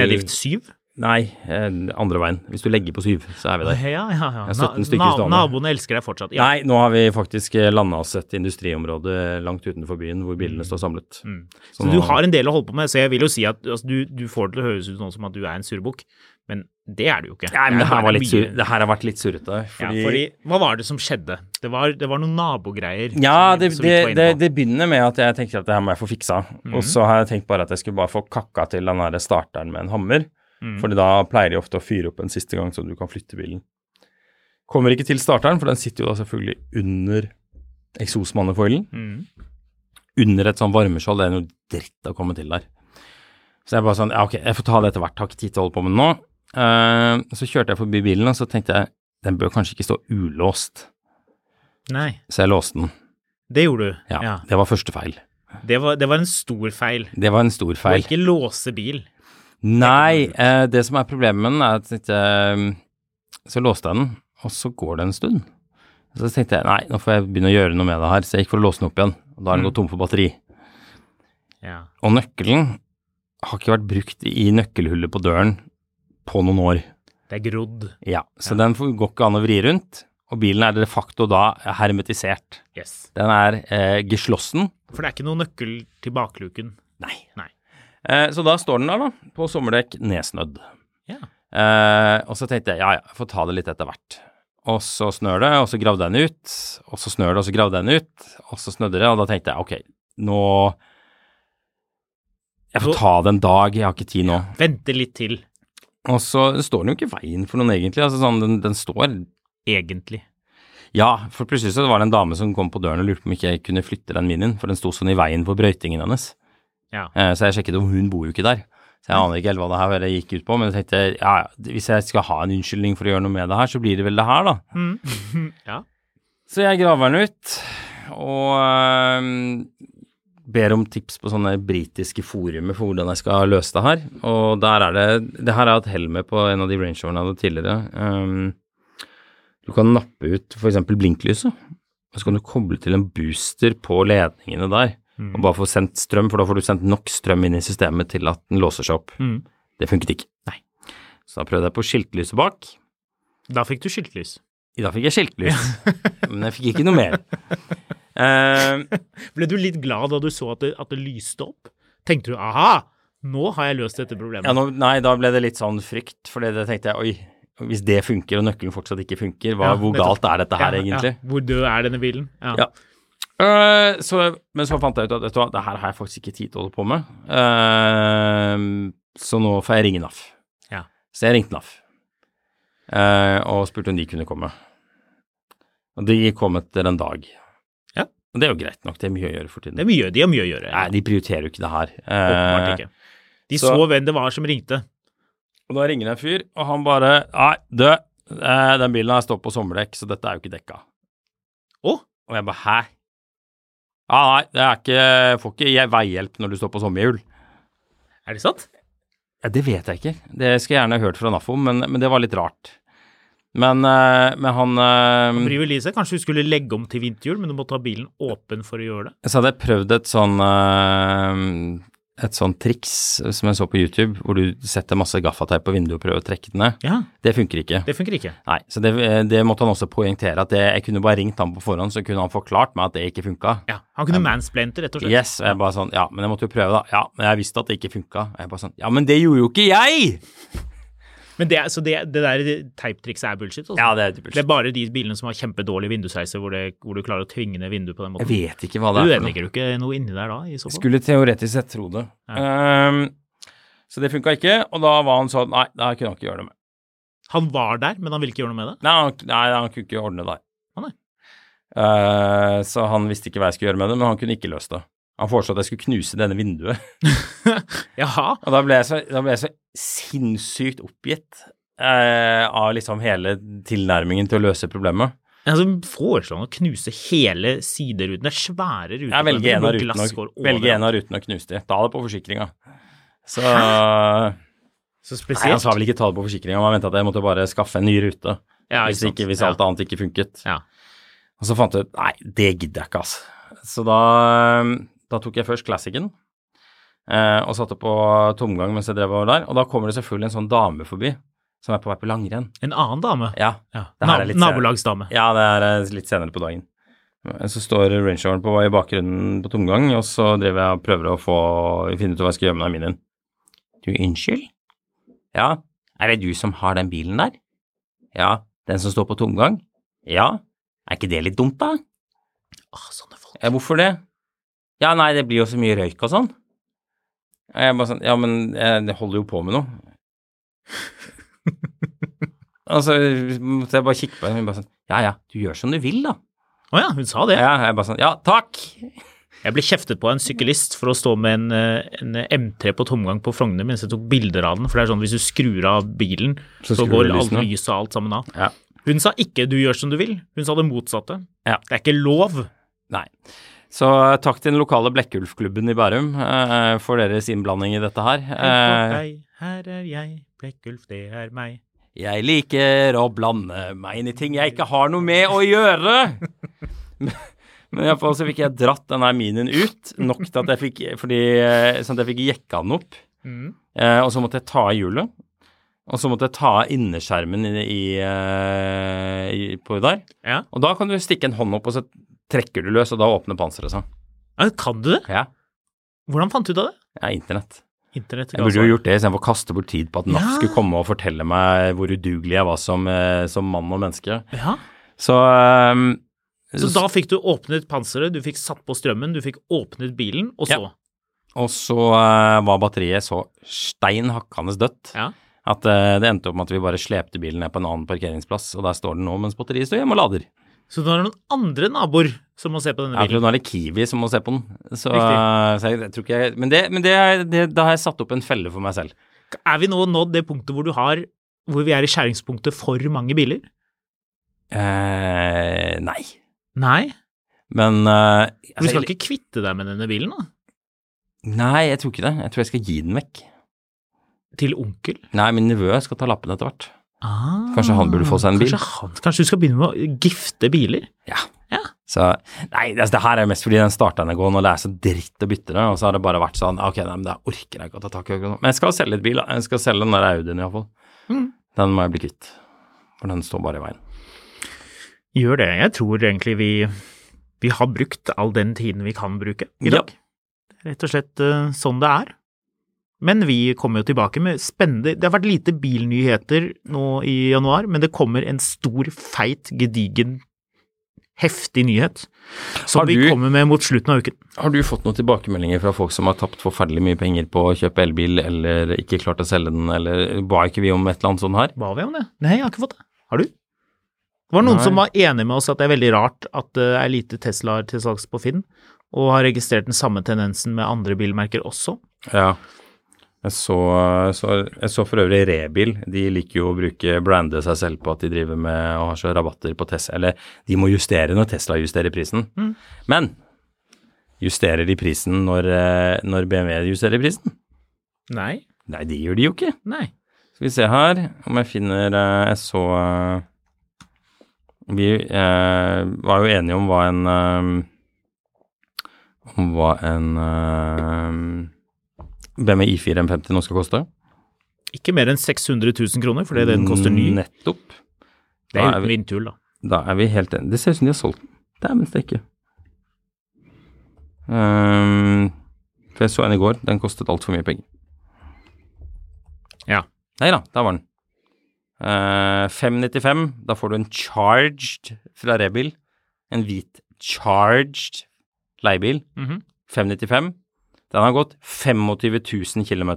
Nede i syv. Nei, eh, andre veien. Hvis du legger på syv, så er vi der. Ja, ja, ja. Jeg 17 stykker stående. Naboene elsker deg fortsatt. Ja. Nei, nå har vi faktisk landa oss et industriområde langt utenfor byen hvor bilene står samlet. Mm. Så Så nå- du har en del å holde på med, så jeg vil jo si at altså, du, du får det til å høres ut sånn som at du er en surrebukk, men det er du jo ikke. Nei, men det her, er litt sur, det her har vært litt surrete. Ja, Fordi, fordi Hva var det som skjedde? Det var, det var noen nabogreier. Ja, det, det, det, begynner med at jeg tenkte at det her må jeg få fiksa. Mhm. Og så har jeg tenkt bare at jeg skulle bare få kakka til den her starteren med en hammer. Mhm. Fordi da pleier de ofte å fyre opp en siste gang, så du kan flytte bilen. Kommer ikke til starteren, for den sitter jo da selvfølgelig under eksosmannefoilen. Mm. Under et sånn varmeskjold. Det er noe dritt å komme til der. Så jeg bare sånn, ja ok, jeg får ta det etter hvert. Har ikke tid til å holde på med det nå. Uh, så kjørte jeg forbi bilen, og så tenkte jeg den bør kanskje ikke stå ulåst. Nei, Så jeg låste den. det gjorde du. Ja, Ja. Det var første feil. Det, var, det var en stor feil. Det var en stor Å feil. ikke låse bil. Nei, eh, det som er problemet med den, er at ikke, så låste jeg den, og så går det en stund. Så tenkte jeg nei, nå får jeg begynne å gjøre noe med det her, så jeg gikk for å låse den opp igjen. Og da har den Mm. gått tom for batteri. Ja. Og nøkkelen har ikke vært brukt i nøkkelhullet på døren på noen år. Det er grodd. Ja, så Ja. den går ikke an å vri rundt, og bilen er de facto da hermetisert. Yes. Den er eh, geslossen. For det er ikke noe nøkkel til bakluken. Nei. Nei. Eh, så da står den der, da, på sommerdekk nedsnødd. Ja. Eh, og så tenkte jeg ja, ja, jeg får ta det litt etter hvert. Og så snør det, og så gravde jeg den ut. Og så snør det, og så gravde jeg den ut. Og så snødde det, og da tenkte jeg ok, nå Jeg får ta det en dag, jeg har ikke tid nå. Vente litt til, Og så står den jo ikke i veien for noen, egentlig. Altså sånn, den, den står egentlig. Ja, for plutselig så var det en dame som kom på døren og lurte på om ikke jeg kunne flytte den minien, for den sto sånn i veien for brøytingen hennes. Ja. Eh, så jeg sjekket om hun bor jo ikke der. Så jeg aner ikke helt hva det her gikk ut på, men jeg tenkte ja, hvis jeg skal ha en unnskyldning for å gjøre noe med det her, så blir det vel det her, da. ja. Så jeg graver den ut, og øhm, ber om tips på sånne britiske forumer for hvordan jeg skal løse det her. Og der er det Det her har jeg hatt hell med på en av de rangeoverne jeg hadde tidligere. Um, du kan nappe ut f.eks. blinklyset, og så kan du koble til en booster på ledningene der. Og bare få sendt strøm, for da får du sendt nok strøm inn i systemet til at den låser seg opp. Mm. Det funket ikke. Nei. Så da prøvde jeg på skiltlyset bak. Da fikk du skiltlys. Da fikk jeg skiltlys, men jeg fikk ikke noe mer. Uh, Ble du litt glad da du så at det, at det lyste opp? Tenkte du aha, nå har jeg løst dette problemet? ja, nå, nei, da ble det litt sånn frykt, for det tenkte jeg oi, hvis det funker og nøkkelen fortsatt ikke funker, hva, Ja, hvor galt er dette her Ja, egentlig? Hvor død er denne bilen? Ja. Eh, så, men så fant jeg ut at vet du hva, det her har jeg faktisk ikke tid til å holde på med, Uh, så nå får jeg ringe NAF. Ja. Så jeg ringte NAF uh, og spurte om de kunne komme. Og de kom etter en dag. Ja. Og det er jo greit nok, det er mye å gjøre for tiden. Det er mye, de har mye å gjøre. Nei, de prioriterer jo ikke det her. Åpenbart ikke. De så- så, hvem det var som ringte. Og da ringer en fyr, og han bare Nei, du, den bilen her står på sommerdekk, så dette er jo ikke dekka. Å? Og jeg bare Hæ? Ja, nei, det er ikke Får ikke jeg veihjelp når du står på sommerhjul. Er det sant? Ja, det vet jeg ikke. Det skulle jeg gjerne hørt fra NAF om, men, men det var litt rart. Men, eh, men han eh, Bryver seg. kanskje du skulle legge om til vinterhjul, men du måtte ha bilen åpen for å gjøre det? Så hadde jeg prøvd et sånn eh, et sånn triks som jeg så på YouTube, hvor du setter masse gaffateip på vinduet og prøver å trekke den ned. Ja, Det funker ikke. det funker ikke. Nei, så det, det måtte han også poengtere, at det, jeg kunne bare ringt ham på forhånd, så kunne han forklart meg at det ikke funka. Ja, Han kunne mansplainte, rett og slett. Yes, og jeg bare sånn, ja, men jeg måtte jo prøve da. Ja, men jeg visste at det ikke funka. Og jeg bare sånn, ja, men det gjorde jo ikke jeg! Men det, så det, det der teiptrikset er bullshit? Altså. Ja, det er Det er bare de bilene som har kjempedårlig vindusheiser, hvor, det- hvor du klarer å tvinge ned vinduet på den måten. Jeg vet ikke hva det er ødelegger jo ikke noe inni der da, i så fall. Skulle teoretisk sett tro det. Ehm, så det funka ikke, og da var han sånn, nei, det kunne han ikke gjøre noe med. Han var der, men han ville ikke gjøre noe med det? Nei, han, nei, han kunne ikke ordne det. Ah, nei. Uh, så han visste ikke hva jeg skulle gjøre med det, men han kunne ikke løst det. Han foreslo at jeg skulle knuse denne vinduet. Jaha. Og da ble jeg så, da ble jeg så sinnssykt oppgitt eh, av liksom hele tilnærmingen til å løse problemet. Altså, Foreslår han å knuse hele sideruten? Det er svære ruter. Jeg velger en av rutene går en av rutene og knuse de. Ta det på forsikringa. Så Så Nei, han sa vel ikke ta det på forsikringa, han mente at jeg måtte bare skaffe en ny rute. Ja, hvis, ikke, hvis Ja. alt annet ikke funket. Ja. Og så fant jeg ut nei, det gidder jeg ikke, altså. Så da, da tok jeg først Classicen eh, og satte på tomgang mens jeg drev over der. Og da kommer det selvfølgelig en sånn dame forbi som er på vei på langrenn. En annen dame? Ja, Ja. Nabolagsdame. ja det er litt senere på dagen. Så står rangeoveren på i bakgrunnen på tomgang, og så driver jeg og prøver å få, finne ut hva jeg skal gjøre med den minien. Du, unnskyld? Ja, er det du som har den bilen der? Ja, den som står på tomgang? Ja, er ikke det litt dumt da? Åh, sånne folk. Ja, hvorfor det? Ja, nei, det blir jo så mye røyk og sånn. Og Jeg bare sånn, ja, men jeg det holder jo på med noe. Og så måtte jeg bare kikke på henne, og hun bare sånn, ja, ja, du gjør som du vil da. Å ja, hun sa det. Ja, jeg bare sånn, ja, takk. Jeg ble kjeftet på av en syklist for å stå med en, eh, en M3 på tomgang på Frogner mens jeg tok bilder av den. For det er sånn hvis du skrur av bilen, Så så, går alt lyset og alt sammen av. Ja. Hun sa ikke 'du gjør som du vil', hun sa det motsatte. Ja. Det er ikke lov. Nei. Så takk til den lokale Blekkulfklubben i Bærum eh, for deres innblanding i dette her. Eh, her er jeg, Blekkulf, det er meg. jeg liker å blande meg inn i ting jeg ikke har noe med å gjøre. Men iallfall så fikk jeg dratt denne minien ut, nok til at jeg fikk, fordi, eh, sånn at jeg fikk jekka den opp. Mm. Eh, og så måtte jeg ta av hjulet. Og så måtte jeg ta av innerskjermen i, i, eh, i, på der. Ja. Og da kan du stikke en hånd opp, og så trekker du løs, og da åpner panseret seg. Ja, Kan du det? Ja. Hvordan fant du ut av det? Ja, internett. Internett. Jeg burde jo gjort det istedenfor å kaste bort tid på at NAF Ja. skulle komme og fortelle meg hvor udugelig jeg var som, eh, som mann og menneske. Ja. Så, um, Så da fikk du åpnet panseret, du fikk satt på strømmen, du fikk åpnet bilen, og så Ja. Og så uh, var batteriet så stein hakkende dødt Ja. at uh, det endte opp med at vi bare slepte bilen ned på en annen parkeringsplass, og der står den nå mens batteriet står hjemme og lader. Så nå er det noen andre naboer som må se på denne bilen. nå er det Kiwi som må se på den. Så, så jeg, jeg tror ikke jeg Men, det, men det, det, da har jeg satt opp en felle for meg selv. Er vi nå nådd det punktet hvor du har hvor vi er i skjæringspunktet for mange biler? Eh, nei. Nei. Men eh, Du skal ikke kvitte deg med denne bilen, da? Nei, jeg tror ikke det. Jeg tror jeg skal gi den vekk. Til onkel? Nei, min nevø skal ta lappen etter hvert. Ah, Kanskje han burde få seg en bil? Kanskje, han, kanskje du skal begynne med å gifte biler? Ja. Ja. Så Nei, altså, det her er mest fordi den starta er gående, og det er så dritt å bytte det. Og så har det bare vært sånn Ok, nei, men det orker jeg ikke å ta tak i akkurat nå. Men jeg skal selge et bil, da. Jeg skal selge den der Audien iallfall. Mm. Den må jeg bli kvitt. For den står bare i veien. Gjør det. Jeg tror egentlig vi, vi har brukt all den tiden vi kan bruke i Ja. Rett og slett eh, sånn det er. Men vi kommer jo tilbake med spennende Det har vært lite bilnyheter nå i januar, men det kommer en stor, feit, gedigen, heftig nyhet som du, vi kommer med mot slutten av uken. Har du fått noen tilbakemeldinger fra folk som har tapt forferdelig mye penger på å kjøpe elbil, eller ikke klart å selge den, eller ba ikke vi om et eller annet sånt her? Ba vi om det? Nei, jeg har ikke fått det. Har du? Det var noen Nei. som var enig med oss at det er veldig rart at det er lite Teslaer til salgs på Finn, og har registrert den samme tendensen med andre bilmerker også. Ja. Jeg så, så, jeg så for øvrig Rebil. De liker jo å bruke brande seg selv på at de driver med og har så rabatter på Tesla. Eller de må justere når Tesla justerer prisen. Mm. Men justerer de prisen når, eh, når BMW justerer prisen? Nei. Nei, det gjør de jo ikke. Nei. Skal vi se her om jeg finner eh, Jeg så eh, Vi eh, var jo enige om hva en Om hva en eh, er I4 M50 nå skal koste. Ikke mer enn 600 000 kroner, fordi den koster ny. Nettopp. Det er er uten vi, vindtull, da. da er vi helt enige. Det ser ut som de har solgt den. Dæven steike. Um, for jeg så en i går. Den kostet altfor mye penger. Ja. Nei da, der var den. Uh, 595. Da får du en charged fra Rebil. En hvit charged leiebil. Mhm. 595. Den har gått 25 000 km.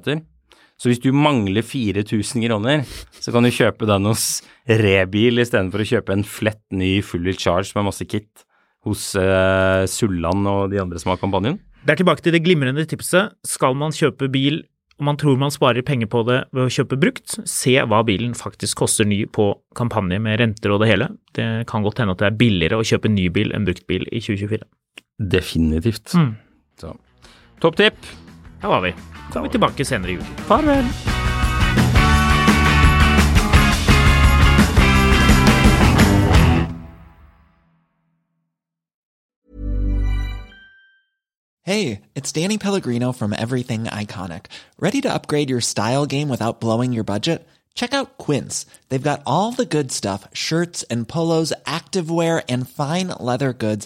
Så hvis du mangler 4000 kroner, så kan du kjøpe den hos Rebil istedenfor å kjøpe en flett ny fully charge med masse kit hos uh, Sulland og de andre som har kampanjen. Det er tilbake til det glimrende tipset. Skal man kjøpe bil og man tror man sparer penger på det ved å kjøpe brukt, se hva bilen faktisk koster ny på kampanje med renter og det hele. Det kan godt hende at det er billigere å kjøpe ny bil enn brukt bil i 2024. Definitivt. Mm. Så topp tipp. Der var vi. Kommer vi tilbake senere i uken. Farvel. Hey, it's Danny Pellegrino from Everything Iconic. Ready to upgrade your style game without blowing your budget? Check out Quince. They've got all the good stuff shirts and polos, activewear, and fine leather goods,